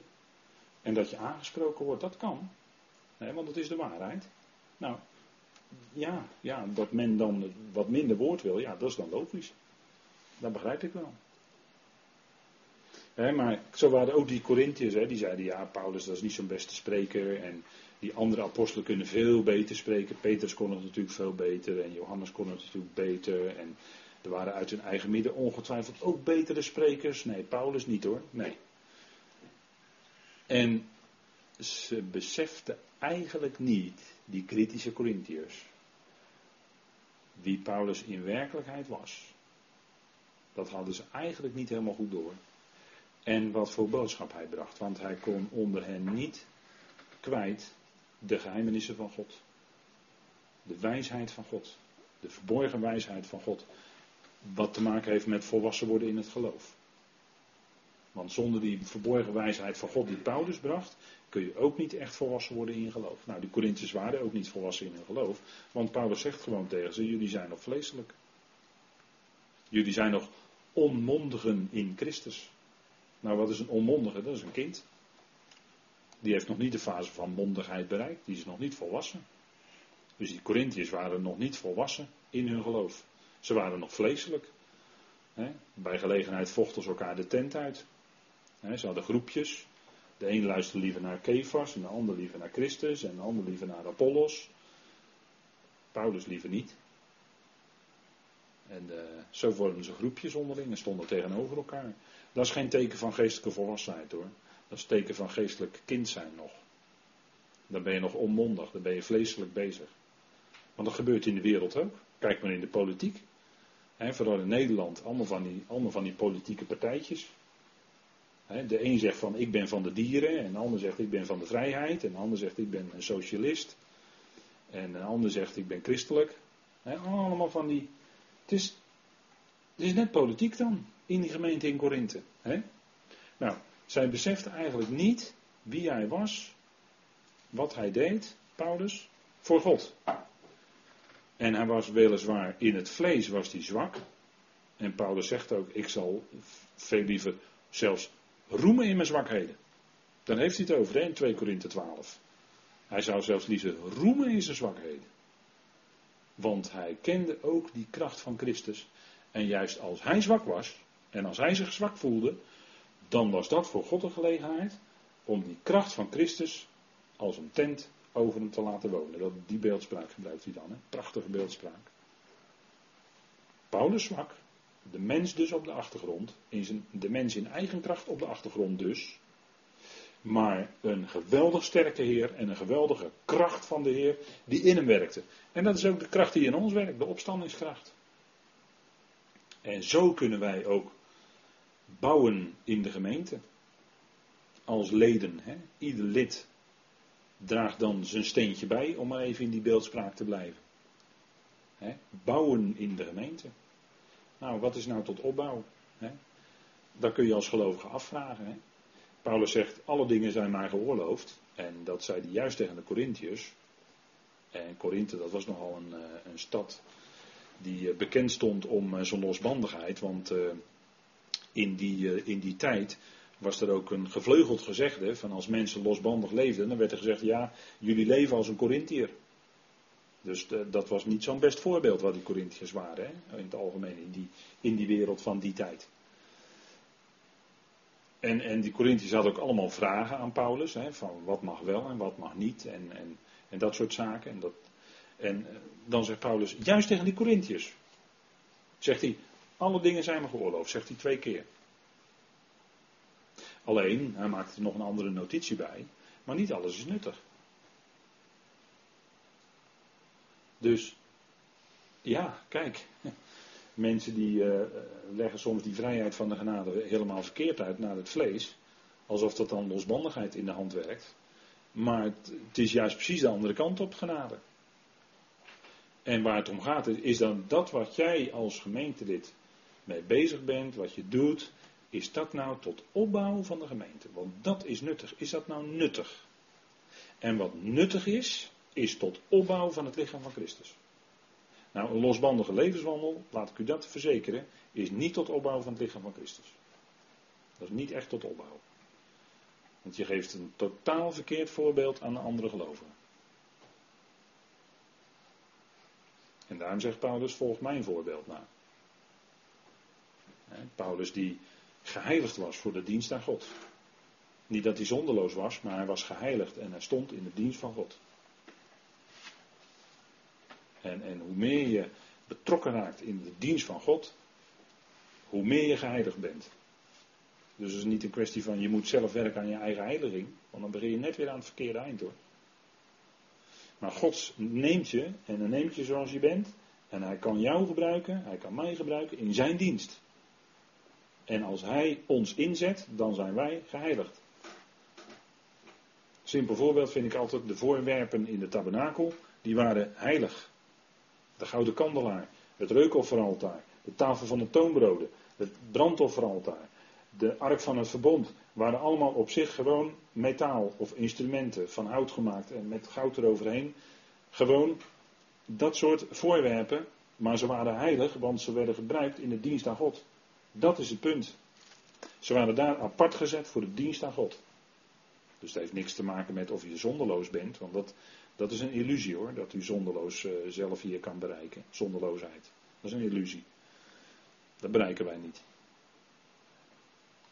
En dat je aangesproken wordt, dat kan. Nee, want het is de waarheid. Nou, ja, ja, dat men dan wat minder woord wil, ja, dat is dan logisch. Dat begrijp ik wel. maar zo waren ook die Corinthiërs, die zeiden ja, Paulus dat is niet zo'n beste spreker en die andere apostelen kunnen veel beter spreken. Petrus kon het natuurlijk veel beter en Johannes kon het natuurlijk beter. En Er waren uit hun eigen midden ongetwijfeld ook betere sprekers. Nee, Paulus niet hoor. Nee. En ze beseften eigenlijk niet, die kritische Corinthiërs, wie Paulus in werkelijkheid was. Dat hadden ze eigenlijk niet helemaal goed door. En wat voor boodschap hij bracht. Want hij kon onder hen niet kwijt de geheimenissen van God. De wijsheid van God. De verborgen wijsheid van God. Wat te maken heeft met volwassen worden in het geloof. Want zonder die verborgen wijsheid van God die Paulus bracht, kun je ook niet echt volwassen worden in geloof. Nou, die Corinthiërs waren ook niet volwassen in hun geloof. Want Paulus zegt gewoon tegen ze, jullie zijn nog vleeselijk. Jullie zijn nog onmondigen in Christus. Nou, wat is een onmondige? Dat is een kind. Die heeft nog niet de fase van mondigheid bereikt. Die is nog niet volwassen. Dus die Corinthiërs waren nog niet volwassen in hun geloof. Ze waren nog vleeselijk. Bij gelegenheid vochten ze elkaar de tent uit. ze hadden groepjes. De een luisterde liever naar Kefas, en de ander liever naar Christus, en de ander liever naar Apollos. Paulus liever niet. En uh, zo vormden ze groepjes onderling en stonden tegenover elkaar. Dat is geen teken van geestelijke volwassenheid hoor. Dat is teken van geestelijk kind zijn nog. Dan ben je nog onmondig, dan ben je vleeselijk bezig. Want dat gebeurt in de wereld ook. Kijk maar in de politiek. Vooral in Nederland, allemaal van die, allemaal van die politieke partijtjes. de een zegt van ik ben van de dieren, en de ander zegt ik ben van de vrijheid, en de ander zegt ik ben een socialist, en de ander zegt ik ben christelijk. allemaal van die. Het is, het is net politiek dan, in die gemeente in Korinthe. Nou, zij beseften eigenlijk niet wie hij was, wat hij deed, Paulus, voor God. En hij was weliswaar in het vlees was hij zwak. En Paulus zegt ook, ik zal veel liever zelfs roemen in mijn zwakheden. Dan heeft hij het over in 2 Korinthe 12. Hij zou zelfs liever roemen in zijn zwakheden. Want hij kende ook die kracht van Christus. En juist als hij zwak was, en als hij zich zwak voelde, dan was dat voor God een gelegenheid om die kracht van Christus als een tent over hem te laten wonen. Dat, die beeldspraak gebruikt hij dan, hè? prachtige beeldspraak. Paulus zwak, de mens dus op de achtergrond, in zijn, de mens in eigen kracht op de achtergrond dus. Maar een geweldig sterke Heer en een geweldige kracht van de Heer die in hem werkte. En dat is ook de kracht die in ons werkt, de opstandingskracht. En zo kunnen wij ook bouwen in de gemeente. Als leden. Hè? Ieder lid draagt dan zijn steentje bij, om maar even in die beeldspraak te blijven. Hè? Bouwen in de gemeente. Nou, wat is nou tot opbouw? Hè? Dat kun je als gelovige afvragen. Hè? Paulus zegt, alle dingen zijn mij geoorloofd. En dat zei hij juist tegen de Corinthiërs. En Korinthe, dat was nogal een, eh, een stad die eh, bekend stond om eh, zijn losbandigheid. Want in die, in die tijd was er ook een gevleugeld gezegde van als mensen losbandig leefden, dan werd er gezegd, ja, jullie leven als een Corinthiër. Dus dat was niet zo'n best voorbeeld wat die Corinthiërs waren, hè, in het algemeen, in die, in die wereld van die tijd. En, en die Corinthiërs hadden ook allemaal vragen aan Paulus, hè, van wat mag wel en wat mag niet, en, en, en dat soort zaken. En, dat, en eh, dan zegt Paulus, juist tegen die Corinthiërs, zegt hij, alle dingen zijn me geoorloofd, zegt hij twee keer. Alleen, hij maakt er nog een andere notitie bij, maar niet alles is nuttig. Dus, ja, kijk, mensen die uh, leggen soms die vrijheid van de genade helemaal verkeerd uit naar het vlees, alsof dat dan losbandigheid in de hand werkt. Maar het, het is juist precies de andere kant op genade. En waar het om gaat is dan dat wat jij als gemeentelid mee bezig bent, wat je doet, is dat nou tot opbouw van de gemeente? Want dat is nuttig. Is dat nou nuttig? En wat nuttig is, is tot opbouw van het lichaam van Christus. Nou, een losbandige levenswandel, laat ik u dat verzekeren, is niet tot opbouw van het lichaam van Christus. Dat is niet echt tot opbouw. Want je geeft een totaal verkeerd voorbeeld aan de andere gelovigen. En daarom zegt Paulus, volg mijn voorbeeld na. Paulus die geheiligd was voor de dienst aan God. Niet dat hij zonderloos was, maar hij was geheiligd en hij stond in de dienst van God. En, en hoe meer je betrokken raakt in de dienst van God, hoe meer je geheiligd bent. Dus het is niet een kwestie van je moet zelf werken aan je eigen heiliging, want dan begin je net weer aan het verkeerde eind hoor. Maar God neemt je en dan neemt je zoals je bent en hij kan jou gebruiken, hij kan mij gebruiken in zijn dienst. En als hij ons inzet, dan zijn wij geheiligd. Simpel voorbeeld vind ik altijd de voorwerpen in de tabernakel, die waren heilig. De gouden kandelaar, het reukofferaltaar, de tafel van de toonbroden, het brandofferaltaar, de ark van het verbond, waren allemaal op zich gewoon metaal of instrumenten van hout gemaakt en met goud eroverheen. Gewoon dat soort voorwerpen, maar ze waren heilig, want ze werden gebruikt in de dienst aan God. Dat is het punt. Ze waren daar apart gezet voor de dienst aan God. Dus dat heeft niks te maken met of je zonderloos bent, want dat, dat is een illusie hoor, dat u zonderloos uh, zelf hier kan bereiken. Zonderloosheid. Dat is een illusie. Dat bereiken wij niet.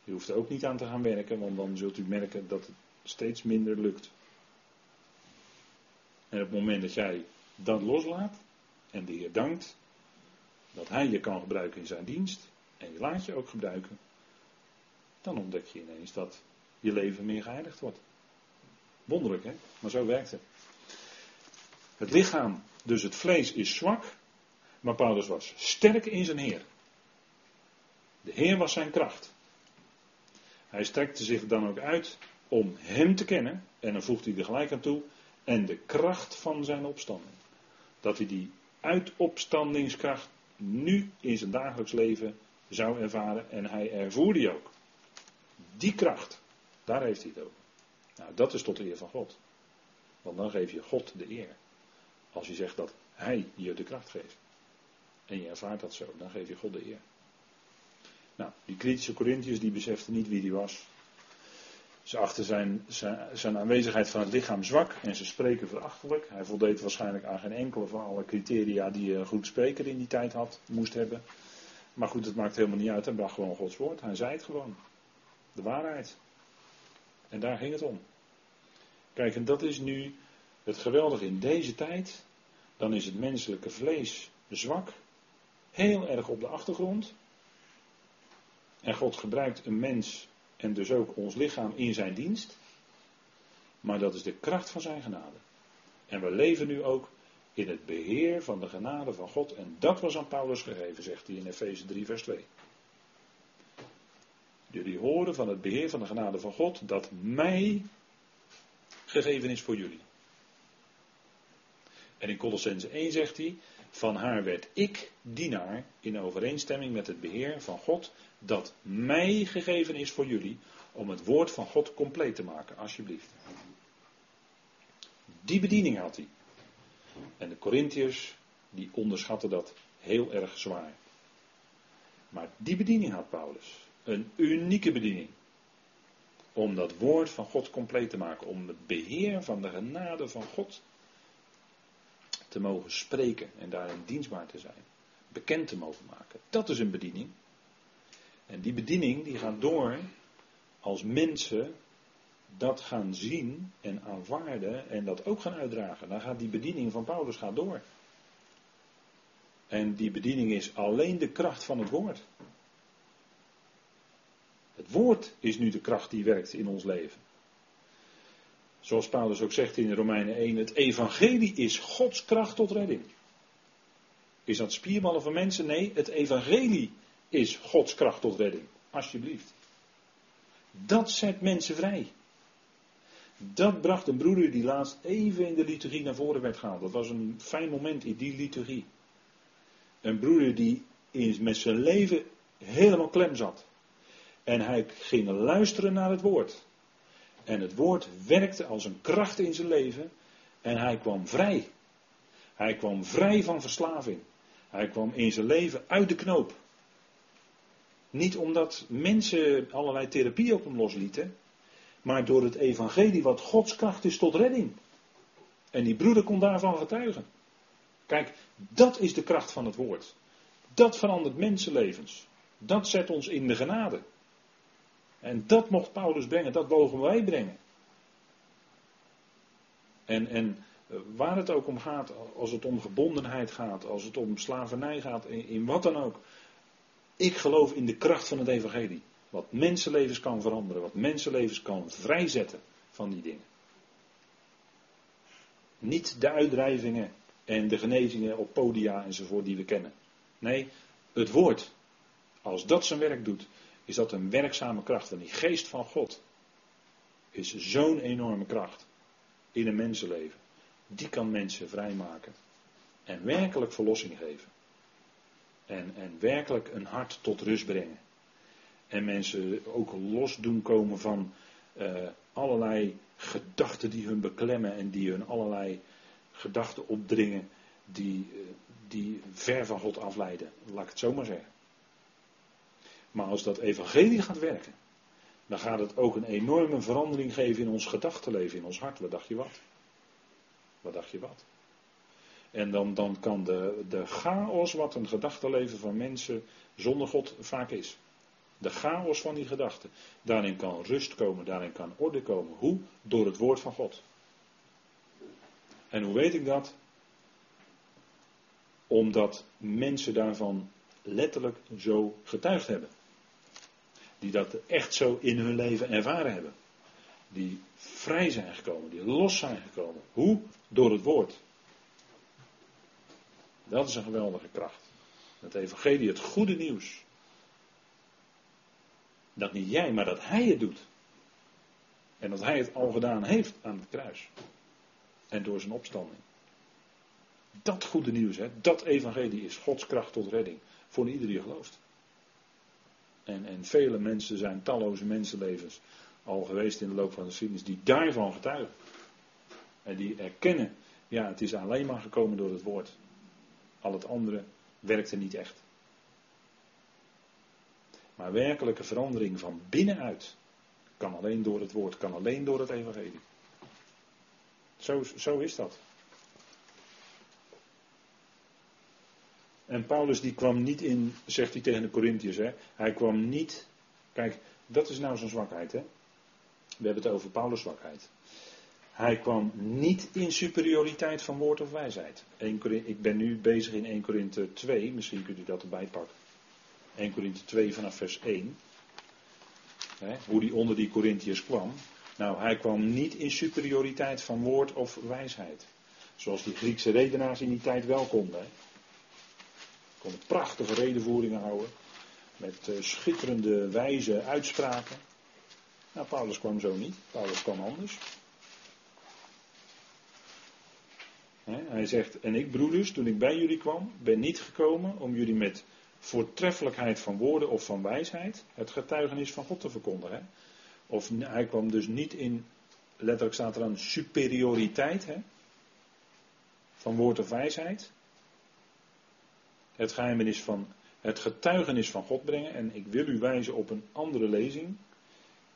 Je hoeft er ook niet aan te gaan werken, want dan zult u merken dat het steeds minder lukt. En op het moment dat jij dat loslaat en de Heer dankt dat Hij je kan gebruiken in zijn dienst en je laat je ook gebruiken, dan ontdek je ineens dat je leven meer geheiligd wordt. Wonderlijk hè, maar zo werkt het. Het lichaam, dus het vlees is zwak, maar Paulus was sterk in zijn Heer. De Heer was zijn kracht. Hij strekte zich dan ook uit om Hem te kennen, en dan voegt hij er gelijk aan toe, en de kracht van zijn opstanding. Dat hij die uitopstandingskracht nu in zijn dagelijks leven zou ervaren en hij ervoer die ook. Die kracht, daar heeft hij het over. Nou, dat is tot de eer van God. Want dan geef je God de eer. Als je zegt dat Hij je de kracht geeft. En je ervaart dat zo, dan geef je God de eer. Nou, die kritische Corinthiërs die beseften niet wie hij was. Ze achten zijn, zijn, zijn, aanwezigheid van het lichaam zwak en ze spreken verachtelijk. Hij voldeed waarschijnlijk aan geen enkele van alle criteria die een goed spreker in die tijd had, moest hebben. Maar goed, het maakt helemaal niet uit. Hij bracht gewoon Gods woord. Hij zei het gewoon. De waarheid. En daar ging het om. Kijk, en dat is nu het geweldige in deze tijd. Dan is het menselijke vlees zwak. Heel erg op de achtergrond. En God gebruikt een mens en dus ook ons lichaam in zijn dienst. Maar dat is de kracht van zijn genade. En we leven nu ook in het beheer van de genade van God. En dat was aan Paulus gegeven, zegt hij in Efeze 3, vers 2. Jullie horen van het beheer van de genade van God dat mij gegeven is voor jullie. En in Colossense 1 zegt hij, van haar werd ik dienaar in overeenstemming met het beheer van God dat mij gegeven is voor jullie om het woord van God compleet te maken, alsjeblieft. Die bediening had hij. En de Corinthiërs, die onderschatten dat heel erg zwaar. Maar die bediening had Paulus. Een unieke bediening. Om dat woord van God compleet te maken. Om het beheer van de genade van God te mogen spreken en daarin dienstbaar te zijn. Bekend te mogen maken. Dat is een bediening. En die bediening die gaat door als mensen dat gaan zien en aanvaarden en dat ook gaan uitdragen. Dan gaat die bediening van Paulus gaat door. En die bediening is alleen de kracht van het woord. Het woord is nu de kracht die werkt in ons leven. Zoals Paulus ook zegt in Romeinen 1, het evangelie is Gods kracht tot redding. Is dat spierballen van mensen? Nee, het evangelie is Gods kracht tot redding. Alsjeblieft. Dat zet mensen vrij. Dat bracht een broeder die laatst even in de liturgie naar voren werd gehaald. Dat was een fijn moment in die liturgie. Een broeder die met zijn leven helemaal klem zat. En hij ging luisteren naar het woord. En het woord werkte als een kracht in zijn leven. En hij kwam vrij. Hij kwam vrij van verslaving. Hij kwam in zijn leven uit de knoop. Niet omdat mensen allerlei therapie op hem loslieten, maar door het evangelie wat Gods kracht is tot redding. En die broeder kon daarvan getuigen. Kijk, dat is de kracht van het woord. Dat verandert mensenlevens. Dat zet ons in de genade. En dat mocht Paulus brengen, dat mogen wij brengen. En, en eh, waar het ook om gaat, als het om gebondenheid gaat, als het om slavernij gaat, in, in wat dan ook. Ik geloof in de kracht van het evangelie. Wat mensenlevens kan veranderen, wat mensenlevens kan vrijzetten van die dingen. Niet de uitdrijvingen en de genezingen op podia enzovoort die we kennen. Nee, het woord. Als dat zijn werk doet, is dat een werkzame kracht. En die geest van God is zo'n enorme kracht in een mensenleven. Die kan mensen vrijmaken. En werkelijk verlossing geven. En, en werkelijk een hart tot rust brengen. En mensen ook los doen komen van uh, allerlei gedachten die hun beklemmen en die hun allerlei gedachten opdringen die, uh, die ver van God afleiden. Laat ik het zo maar zeggen. Maar als dat evangelie gaat werken, dan gaat het ook een enorme verandering geven in ons gedachtenleven, in ons hart. Wat dacht je wat? Wat dacht je wat? En dan, dan kan de, de chaos wat een gedachtenleven van mensen zonder God vaak is. De chaos van die gedachten. Daarin kan rust komen, daarin kan orde komen. Hoe? Door het woord van God. En hoe weet ik dat? Omdat mensen daarvan letterlijk zo getuigd hebben. Die dat echt zo in hun leven ervaren hebben. Die vrij zijn gekomen, die los zijn gekomen. Hoe? Door het woord. Dat is een geweldige kracht. Het evangelie, het goede nieuws. Dat niet jij, maar dat hij het doet. En dat hij het al gedaan heeft aan het kruis. En door zijn opstanding. Dat goede nieuws, hè, dat evangelie is Gods kracht tot redding. Voor ieder die gelooft. En, en vele mensen zijn, talloze mensenlevens, al geweest in de loop van de geschiedenis, die daarvan getuigen. En die erkennen, ja, het is alleen maar gekomen door het woord. Al het andere werkte niet echt. Maar werkelijke verandering van binnenuit kan alleen door het woord, kan alleen door het evangelie. Zo, zo is dat. En Paulus die kwam niet in, zegt hij tegen de Corinthiërs, hij kwam niet, kijk, dat is nou zijn zwakheid. Hè? We hebben het over Paulus' zwakheid. Hij kwam niet in superioriteit van woord of wijsheid. ik ben nu bezig in 1 Korinthe 2, misschien kunt u dat erbij pakken. 1 Korinthe 2 vanaf vers 1. Hè, hoe die onder die Corinthiërs kwam. Nou, hij kwam niet in superioriteit van woord of wijsheid. Zoals die Griekse redenaars in die tijd wel konden. Hè. Konden prachtige redenvoeringen houden. Met uh, schitterende wijze uitspraken. Nou, Paulus kwam zo niet. Paulus kwam anders. hij zegt, en ik broeders, toen ik bij jullie kwam, ben niet gekomen om jullie met voortreffelijkheid van woorden of van wijsheid het getuigenis van God te verkondigen. Of hij kwam dus niet in, letterlijk staat er aan, superioriteit hè, van woord of wijsheid. Het geheimnis van het getuigenis van God brengen. En ik wil u wijzen op een andere lezing.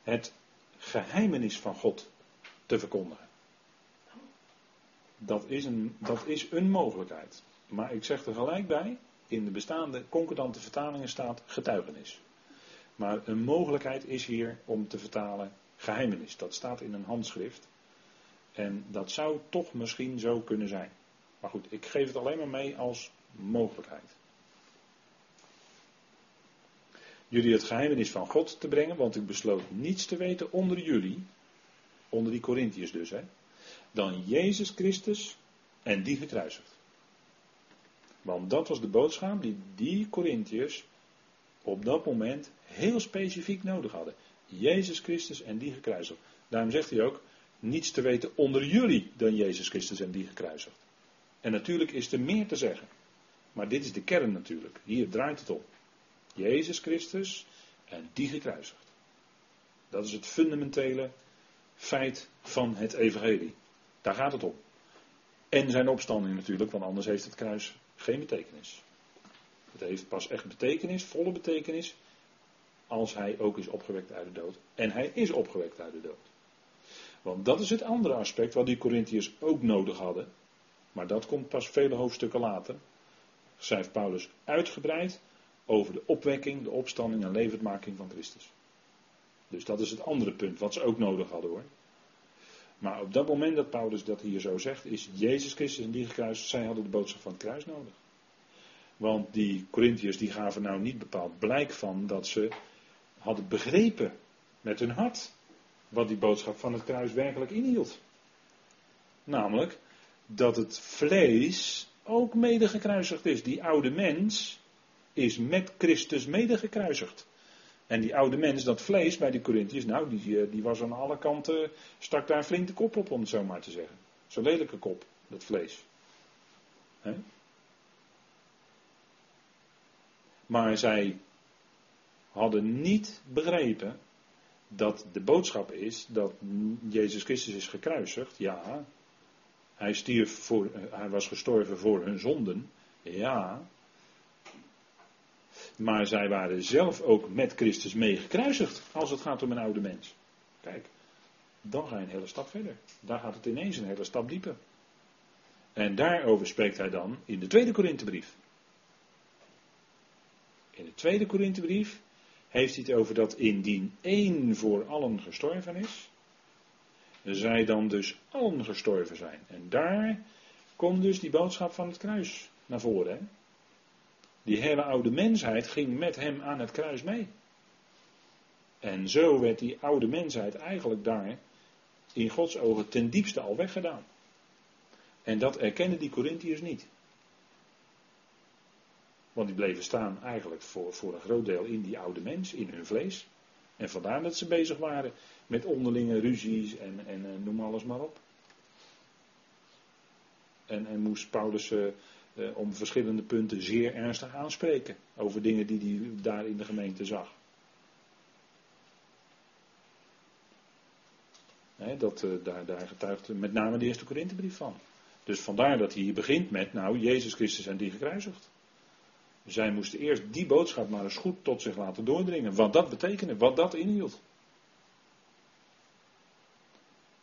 Het geheimenis van God te verkondigen. Dat is een, dat is een mogelijkheid. Maar ik zeg er gelijk bij, in de bestaande concordante vertalingen staat getuigenis. Maar een mogelijkheid is hier om te vertalen geheimenis. Dat staat in een handschrift. En dat zou toch misschien zo kunnen zijn. Maar goed, ik geef het alleen maar mee als mogelijkheid. Jullie het geheimenis van God te brengen, want ik besloot niets te weten onder jullie, onder die Corinthiërs dus, hè, dan Jezus Christus en die gekruisigd. Want dat was de boodschap die die Corinthiërs op dat moment heel specifiek nodig hadden. Jezus Christus en die gekruisigd. Daarom zegt hij ook, niets te weten onder jullie dan Jezus Christus en die gekruisigd. En natuurlijk is er meer te zeggen. Maar dit is de kern natuurlijk. Hier draait het om. Jezus Christus en die gekruisigd. Dat is het fundamentele feit van het evangelie. Daar gaat het om. En zijn opstanding natuurlijk, want anders heeft het kruis geen betekenis. Het heeft pas echt betekenis, volle betekenis, als hij ook is opgewekt uit de dood. En hij is opgewekt uit de dood. Want dat is het andere aspect wat die Corinthiërs ook nodig hadden. Maar dat komt pas vele hoofdstukken later. Schrijft Paulus uitgebreid over de opwekking, de opstanding en levendmaking van Christus. Dus dat is het andere punt wat ze ook nodig hadden hoor. Maar op dat moment dat Paulus dat hier zo zegt, is Jezus Christus en die gekruisigd. Zij hadden de boodschap van het kruis nodig. Want die Corinthiërs die gaven nou niet bepaald blijk van dat ze hadden begrepen met hun hart wat die boodschap van het kruis werkelijk inhield. Namelijk dat het vlees ook mede gekruisigd is. Die oude mens is met Christus mede gekruisigd. En die oude mens, dat vlees bij de Corinthiërs, nou, die, eh, die was aan alle kanten, stak daar flink de kop op, om het zo maar te zeggen. Zo'n lelijke kop, dat vlees. Maar zij hadden niet begrepen dat de boodschap is dat Jezus Christus is gekruisigd. Ja, hij, stierf voor, hij was gestorven voor hun zonden. Ja. Maar zij waren zelf ook met Christus mee gekruisigd als het gaat om een oude mens. Kijk, dan ga je een hele stap verder. Daar gaat het ineens een hele stap dieper. En daarover spreekt hij dan in de tweede Korinthebrief. In de tweede Korinthebrief heeft hij het over dat indien één voor allen gestorven is, zij dan dus allen gestorven zijn. En daar komt dus die boodschap van het kruis naar voren. Hè? Die hele oude mensheid ging met hem aan het kruis mee. En zo werd die oude mensheid eigenlijk daar in Gods ogen ten diepste al weggedaan. En dat erkennen die Corinthiërs niet. Want die bleven staan eigenlijk voor, voor een groot deel in die oude mens, in hun vlees. En vandaar dat ze bezig waren met onderlinge ruzies en, en, noem alles maar op. En, en moest Paulus uh, om verschillende punten zeer ernstig aanspreken over dingen die hij daar in de gemeente zag. dat, uh, daar, daar getuigt met name de eerste Korinthebrief van. Dus vandaar dat hij hier begint met, nou, Jezus Christus en die gekruisigd. Zij moesten eerst die boodschap maar eens goed tot zich laten doordringen. Wat dat betekende, wat dat inhield.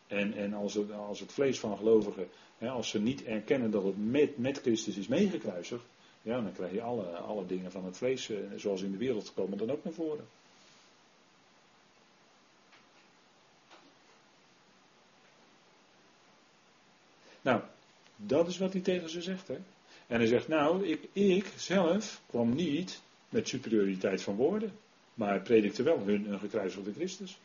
En, en als, het, als het vlees van gelovigen, hè, als ze niet erkennen dat het met, met Christus is meegekruisigd, ja, dan krijg je alle, alle dingen van het vlees, eh, zoals in de wereld komen, dan ook naar voren. Nou, dat is wat hij tegen ze zegt. Hè? En hij zegt, nou, ik, ik zelf kwam niet met superioriteit van woorden, maar predikte wel hun een gekruisigde Christus.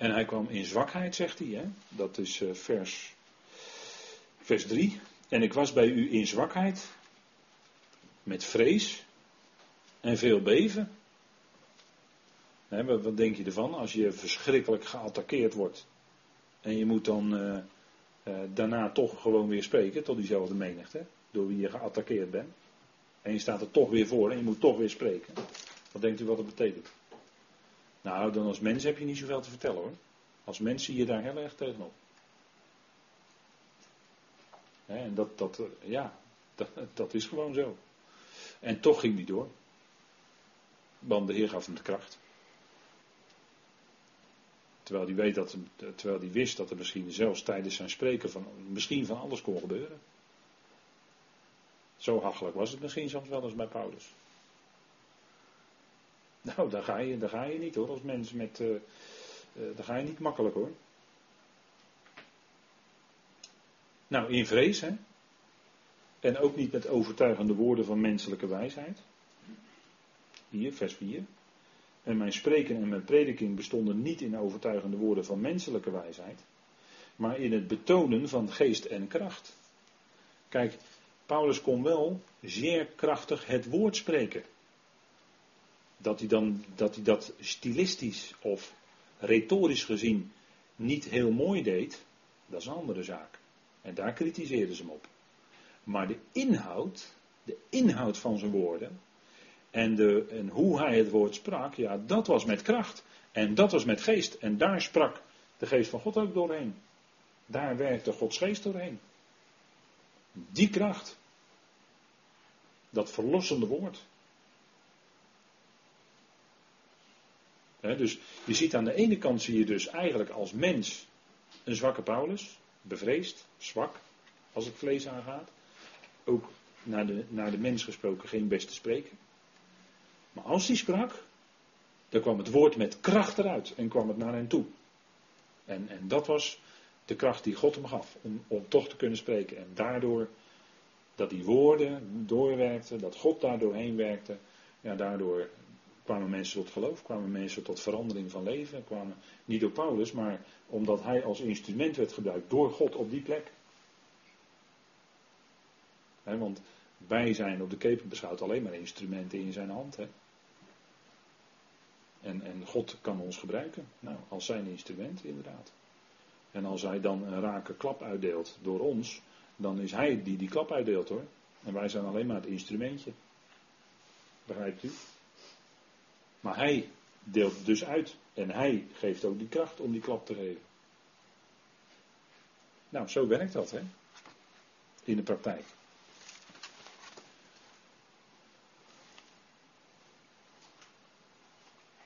En hij kwam in zwakheid, zegt hij. Hè? Dat is uh, vers, vers 3. En ik was bij u in zwakheid, met vrees en veel beven. Hè, wat, denk je ervan als je verschrikkelijk geattaqueerd wordt en je moet dan uh, uh, daarna toch gewoon weer spreken tot diezelfde menigte, door wie je geattaqueerd bent. En je staat er toch weer voor en je moet toch weer spreken. Wat denkt u wat dat betekent? Nou, dan als mens heb je niet zoveel te vertellen hoor. Als mens zie je daar heel erg tegenop. en dat, dat, eh, ja, [laughs] dat, dat is gewoon zo. En toch ging die door. Want de Heer gaf hem de kracht. Terwijl hij, weet dat, terwijl hij wist dat er misschien zelfs tijdens zijn spreken van, misschien van alles kon gebeuren. Zo hachelijk was het misschien soms wel eens bij Paulus. Nou, daar ga je, daar ga je niet hoor, als mens met. Uh, uh, daar ga je niet makkelijk hoor. Nou, in vrees, hè. En ook niet met overtuigende woorden van menselijke wijsheid. Hier, vers 4. En mijn spreken en mijn prediking bestonden niet in overtuigende woorden van menselijke wijsheid, maar in het betonen van geest en kracht. Kijk, Paulus kon wel zeer krachtig het woord spreken. Dat hij, dan, dat, hij dat stilistisch of retorisch gezien niet heel mooi deed, dat is een andere zaak. En daar kritiseerden ze hem op. Maar de inhoud, de inhoud van zijn woorden, en, de, en hoe hij het woord sprak, ja, dat was met kracht. En dat was met geest. En daar sprak de geest van God ook doorheen. Daar werkte Gods geest doorheen. Die kracht. Dat verlossende woord. Dus je ziet aan de ene kant zie je dus eigenlijk als mens een zwakke Paulus, bevreesd, zwak, als het vlees aangaat. Ook naar de, naar de mens gesproken geen beste spreken. Maar als hij sprak, dan kwam het woord met kracht eruit en kwam het naar hen toe. En, en dat was de kracht die God hem gaf, om, om toch te kunnen spreken. En daardoor, dat die woorden doorwerkten, dat God daardoor heen werkte, ja, daardoor kwamen mensen tot geloof, kwamen mensen tot verandering van leven, kwamen niet door Paulus, maar omdat hij als instrument werd gebruikt door God op die plek. want wij zijn op de keper beschouwd alleen maar instrumenten in zijn hand. En, en God kan ons gebruiken, nou, als zijn instrument inderdaad. En als hij dan een rake klap uitdeelt door ons, dan is hij die die klap uitdeelt hoor. En wij zijn alleen maar het instrumentje. Begrijpt u? Maar hij deelt dus uit. En hij geeft ook die kracht om die klap te geven. Nou, zo werkt dat, hè? In de praktijk.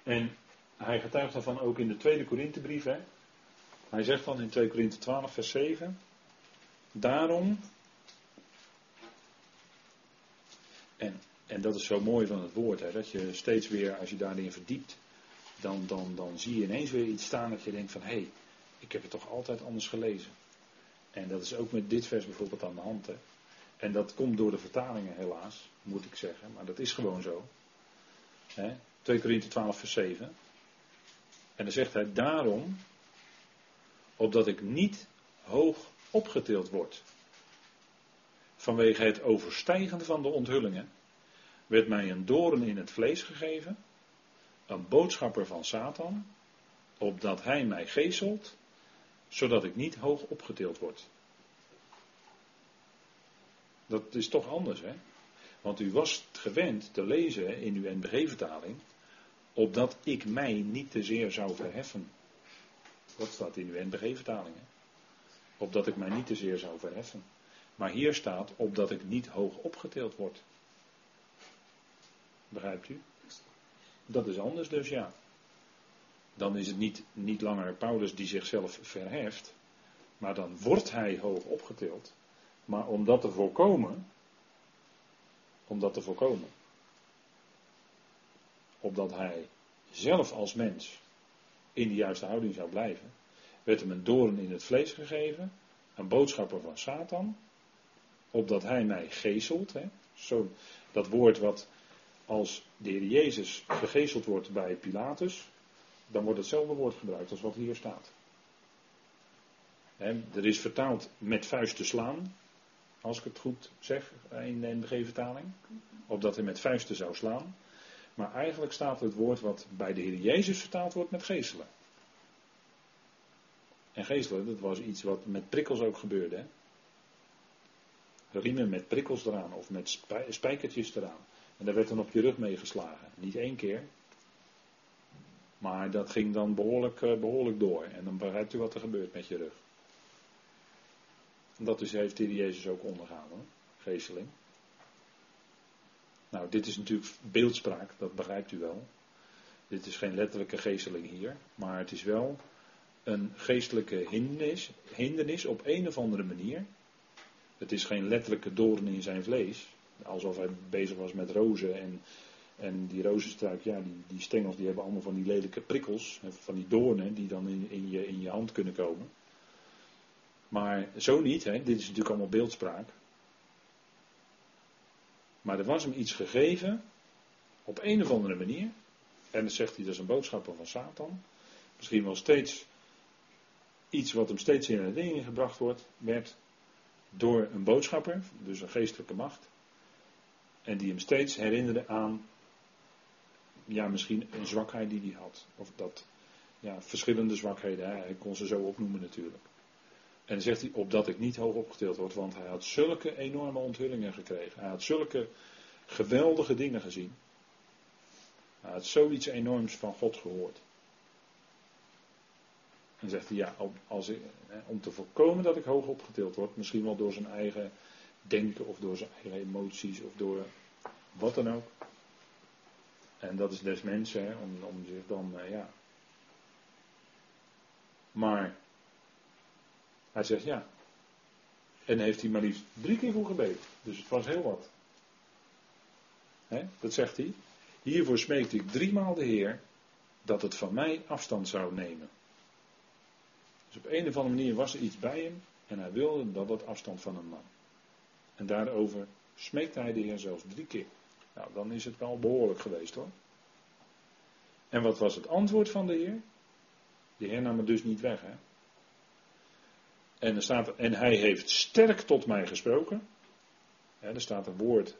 En hij getuigt daarvan ook in de tweede Korinthebrief, hè? Hij zegt dan in 2 Korinthe 12, vers 7. Daarom. En, en dat is zo mooi van het woord, hè, dat je steeds weer, als je daarin verdiept, dan, dan, dan zie je ineens weer iets staan dat je denkt van hé, hey, ik heb het toch altijd anders gelezen. En dat is ook met dit vers bijvoorbeeld aan de hand. Hè. En dat komt door de vertalingen helaas, moet ik zeggen, maar dat is gewoon zo. Hè. 2 Korinthe 12, vers 7. En dan zegt hij, daarom, opdat ik niet hoog opgetild word. Vanwege het overstijgen van de onthullingen werd mij een doorn in het vlees gegeven, een boodschapper van Satan, opdat hij mij geeselt, zodat ik niet hoog opgetild word. Dat is toch anders, hè? Want u was gewend te lezen in uw NBG-vertaling, opdat ik mij niet te zeer zou verheffen. Dat staat in uw NBG-vertaling. Opdat ik mij niet te zeer zou verheffen. Maar hier staat opdat ik niet hoog opgetild word. Begrijpt u? Dat is anders dus, ja. Dan is het niet, niet langer Paulus die zichzelf verheft. Maar dan wordt hij hoog opgetild. Maar om dat te voorkomen. Om dat te voorkomen. Opdat hij zelf als mens in de juiste houding zou blijven, werd hem een doorn in het vlees gegeven, een boodschapper van Satan, opdat hij mij geestelt. Hè, zo, dat woord wat als de Heer Jezus gegezeld wordt bij Pilatus, dan wordt hetzelfde woord gebruikt als wat hier staat. Er is vertaald met vuisten slaan, als ik het goed zeg in de NBG-vertaling, opdat hij met vuisten zou slaan. Maar eigenlijk staat het woord wat bij de Heer Jezus vertaald wordt met geestelen. En geestelen, dat was iets wat met prikkels ook gebeurde. Hè? Riemen met prikkels eraan of met spijkertjes eraan. En daar werd dan op je rug mee geslagen. Niet één keer. Maar dat ging dan behoorlijk, eh, behoorlijk door. En dan begrijpt u wat er gebeurt met je rug. En dat is, heeft Heer Jezus ook ondergaan hoor. Geesteling. Nou, dit is natuurlijk beeldspraak, dat begrijpt u wel. Dit is geen letterlijke geesteling hier, maar het is wel een geestelijke hindernis, hindernis op een of andere manier. Het is geen letterlijke doorn in zijn vlees, alsof hij bezig was met rozen en, en die rozenstruik, ja, die, die stengels die hebben allemaal van die lelijke prikkels, van die doornen die dan in, in, je, in je hand kunnen komen. Maar zo niet, hè? dit is natuurlijk allemaal beeldspraak. Maar er was hem iets gegeven, op een of andere manier. En dan zegt hij, dat is een boodschapper van Satan. Misschien wel steeds iets wat hem steeds in herinnering gebracht wordt, werd door een boodschapper, dus een geestelijke macht. En die hem steeds herinnerde aan, ja, misschien een zwakheid die hij had. Of dat, ja, verschillende zwakheden, hij kon ze zo opnoemen natuurlijk. En dan zegt hij, opdat ik niet hoog opgetild word, want hij had zulke enorme onthullingen gekregen. Hij had zulke geweldige dingen gezien. Hij had zoiets enorms van God gehoord. En zegt hij, ja, als ik, om te voorkomen dat ik hoog opgetild word, misschien wel door zijn eigen denken of door zijn eigen emoties of door wat dan ook. En dat is des mensen, hè, om, om zich dan, uh, ja. Maar hij zegt ja. En heeft hij maar liefst drie keer voor gebeden. Dus het was heel wat. dat zegt hij. Hiervoor smeekte ik driemaal de Heer dat het van mij afstand zou nemen. Dus op een of andere manier was er iets bij hem en hij wilde dat dat afstand van hem nam. En daarover smeekte hij de Heer zelfs drie keer. Nou, dan is het wel behoorlijk geweest hoor. En wat was het antwoord van de Heer? De Heer nam het dus niet weg. Hè? En, er staat, en hij heeft sterk tot mij gesproken. er staat een woord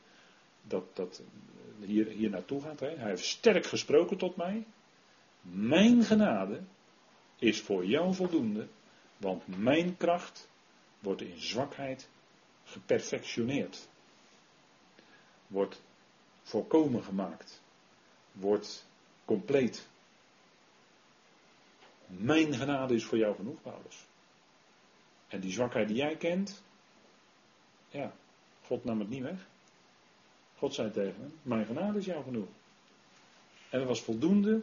dat, dat hier, hier naartoe gaat. Hè? Hij heeft sterk gesproken tot mij. Mijn genade is voor jou voldoende, want mijn kracht wordt in zwakheid geperfectioneerd. Wordt volkomen gemaakt. Wordt compleet. Mijn genade is voor jou genoeg, Paulus. En die zwakheid die jij kent, ja, God nam het niet weg. God zei tegen hem, mijn genade is jou genoeg. En dat was voldoende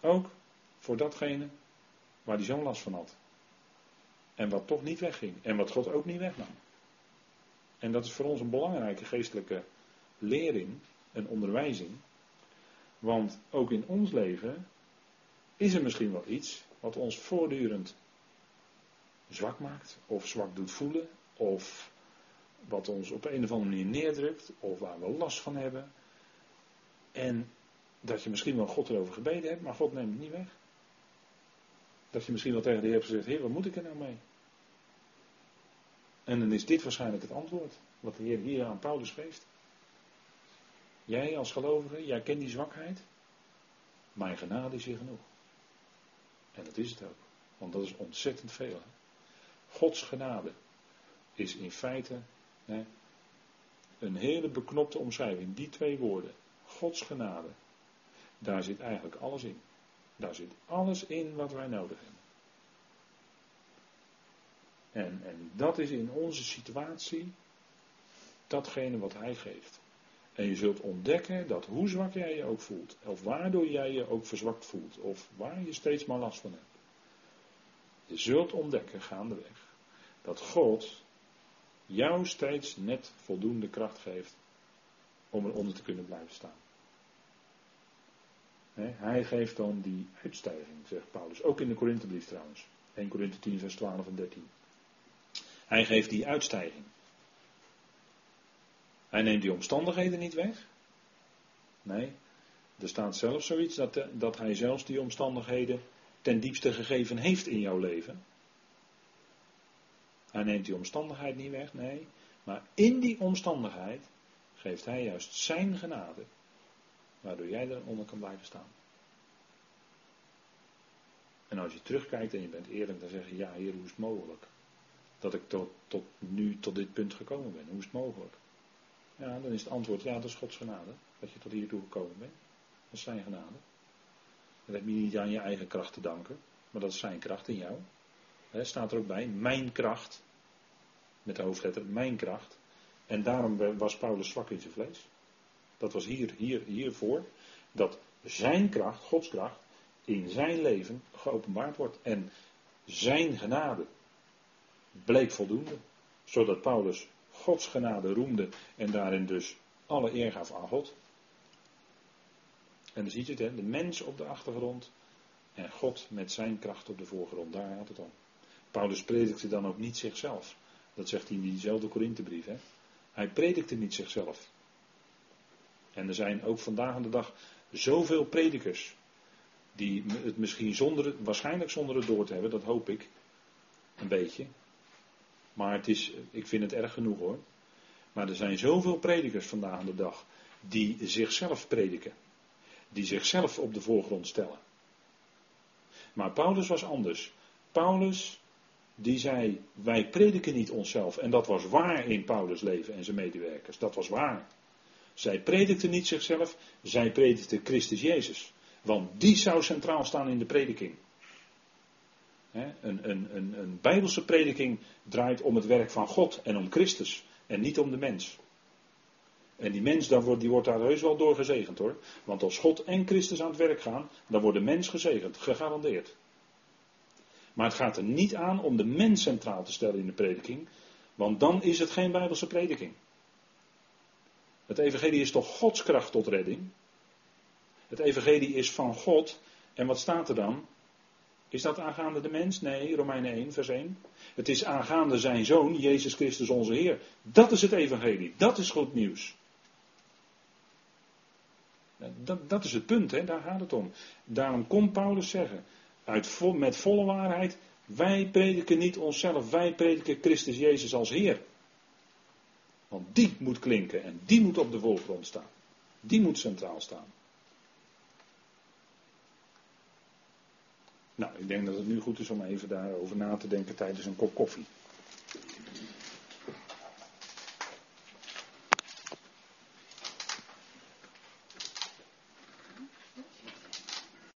ook voor datgene waar hij zo'n last van had. En wat toch niet wegging. En wat God ook niet wegnam. En dat is voor ons een belangrijke geestelijke lering, een onderwijzing. Want ook in ons leven is er misschien wel iets wat ons voortdurend zwak maakt, of zwak doet voelen, of wat ons op een of andere manier neerdrukt, of waar we last van hebben. En dat je misschien wel God erover gebeden hebt, maar God neemt het niet weg. Dat je misschien wel tegen de Heer hebt gezegd, Heer, wat moet ik er nou mee? En dan is dit waarschijnlijk het antwoord, wat de Heer hier aan Paulus geeft. Jij als gelovige, jij kent die zwakheid. Mijn genade is hier genoeg. En dat is het ook. Want dat is ontzettend veel. Gods genade is in feite hè, een hele beknopte omschrijving. Die twee woorden. Gods genade. Daar zit eigenlijk alles in. Daar zit alles in wat wij nodig hebben. En, en dat is in onze situatie datgene wat Hij geeft. En je zult ontdekken dat hoe zwak jij je ook voelt, of waardoor jij je ook verzwakt voelt, of waar je steeds maar last van hebt. Je zult ontdekken gaandeweg dat God jou steeds net voldoende kracht geeft om eronder te kunnen blijven staan. hij geeft dan die uitstijging, zegt Paulus. Ook in de Korinthebrief trouwens. 1 Korinthe 10, vers 12 en 13. Hij geeft die uitstijging. Hij neemt die omstandigheden niet weg. Nee, er staat zelfs zoiets dat, dat hij zelfs die omstandigheden ten diepste gegeven heeft in jouw leven. Hij neemt die omstandigheid niet weg, nee. Maar in die omstandigheid geeft hij juist zijn genade. Waardoor jij eronder kan blijven staan. En als je terugkijkt en je bent eerlijk, dan zeg je: Ja, Heer, hoe is het mogelijk? Dat ik tot, tot nu tot dit punt gekomen ben. Hoe is het mogelijk? Ja, dan is het antwoord: Ja, dat is Gods genade. Dat je tot hiertoe gekomen bent. Dat is zijn genade. Dat heb je niet aan je eigen kracht te danken, maar dat is zijn kracht in jou. He, staat er ook bij, mijn kracht. Met de hoofdletter, mijn kracht. En daarom was Paulus zwak in zijn vlees. Dat was hier, hier, hiervoor. Dat zijn kracht, Gods kracht, in zijn leven geopenbaard wordt. En zijn genade bleek voldoende. Zodat Paulus Gods genade roemde en daarin dus alle eer gaf aan God. En dan ziet je het, hè, de mens op de achtergrond en God met zijn kracht op de voorgrond. Daar had het om. Paulus predikte dan ook niet zichzelf. Dat zegt hij in diezelfde Korinthebrief. Hè? Hij predikte niet zichzelf. En er zijn ook vandaag aan de dag zoveel predikers. Die het misschien zonder, waarschijnlijk zonder het door te hebben, dat hoop ik. Een beetje. Maar het is, ik vind het erg genoeg hoor. Maar er zijn zoveel predikers vandaag de dag. Die zichzelf prediken. Die zichzelf op de voorgrond stellen. Maar Paulus was anders. Paulus die zei, wij prediken niet onszelf. En dat was waar in Paulus' leven en zijn medewerkers. Dat was waar. Zij predikten niet zichzelf, zij predikten Christus Jezus. Want die zou centraal staan in de prediking. Een, een, een, een bijbelse prediking draait om het werk van God en om Christus. En niet om de mens. En die mens dan wordt, die wordt daar heus wel door gezegend hoor. Want als God en Christus aan het werk gaan, dan wordt de mens gezegend. Gegarandeerd. Maar het gaat er niet aan om de mens centraal te stellen in de prediking, want dan is het geen Bijbelse prediking. Het Evangelie is toch Gods kracht tot redding? Het Evangelie is van God. En wat staat er dan? Is dat aangaande de mens? Nee, Romeinen 1, vers 1. Het is aangaande zijn zoon, Jezus Christus onze Heer. Dat is het evangelie. Dat is goed nieuws. Dat, dat is het punt, hè? daar gaat het om. Daarom kon Paulus zeggen, uit, met volle waarheid, wij prediken niet onszelf, wij prediken Christus Jezus als Heer. Want die moet klinken en die moet op de voorgrond staan. Die moet centraal staan. Nou, ik denk dat het nu goed is om even daarover na te denken tijdens een kop koffie.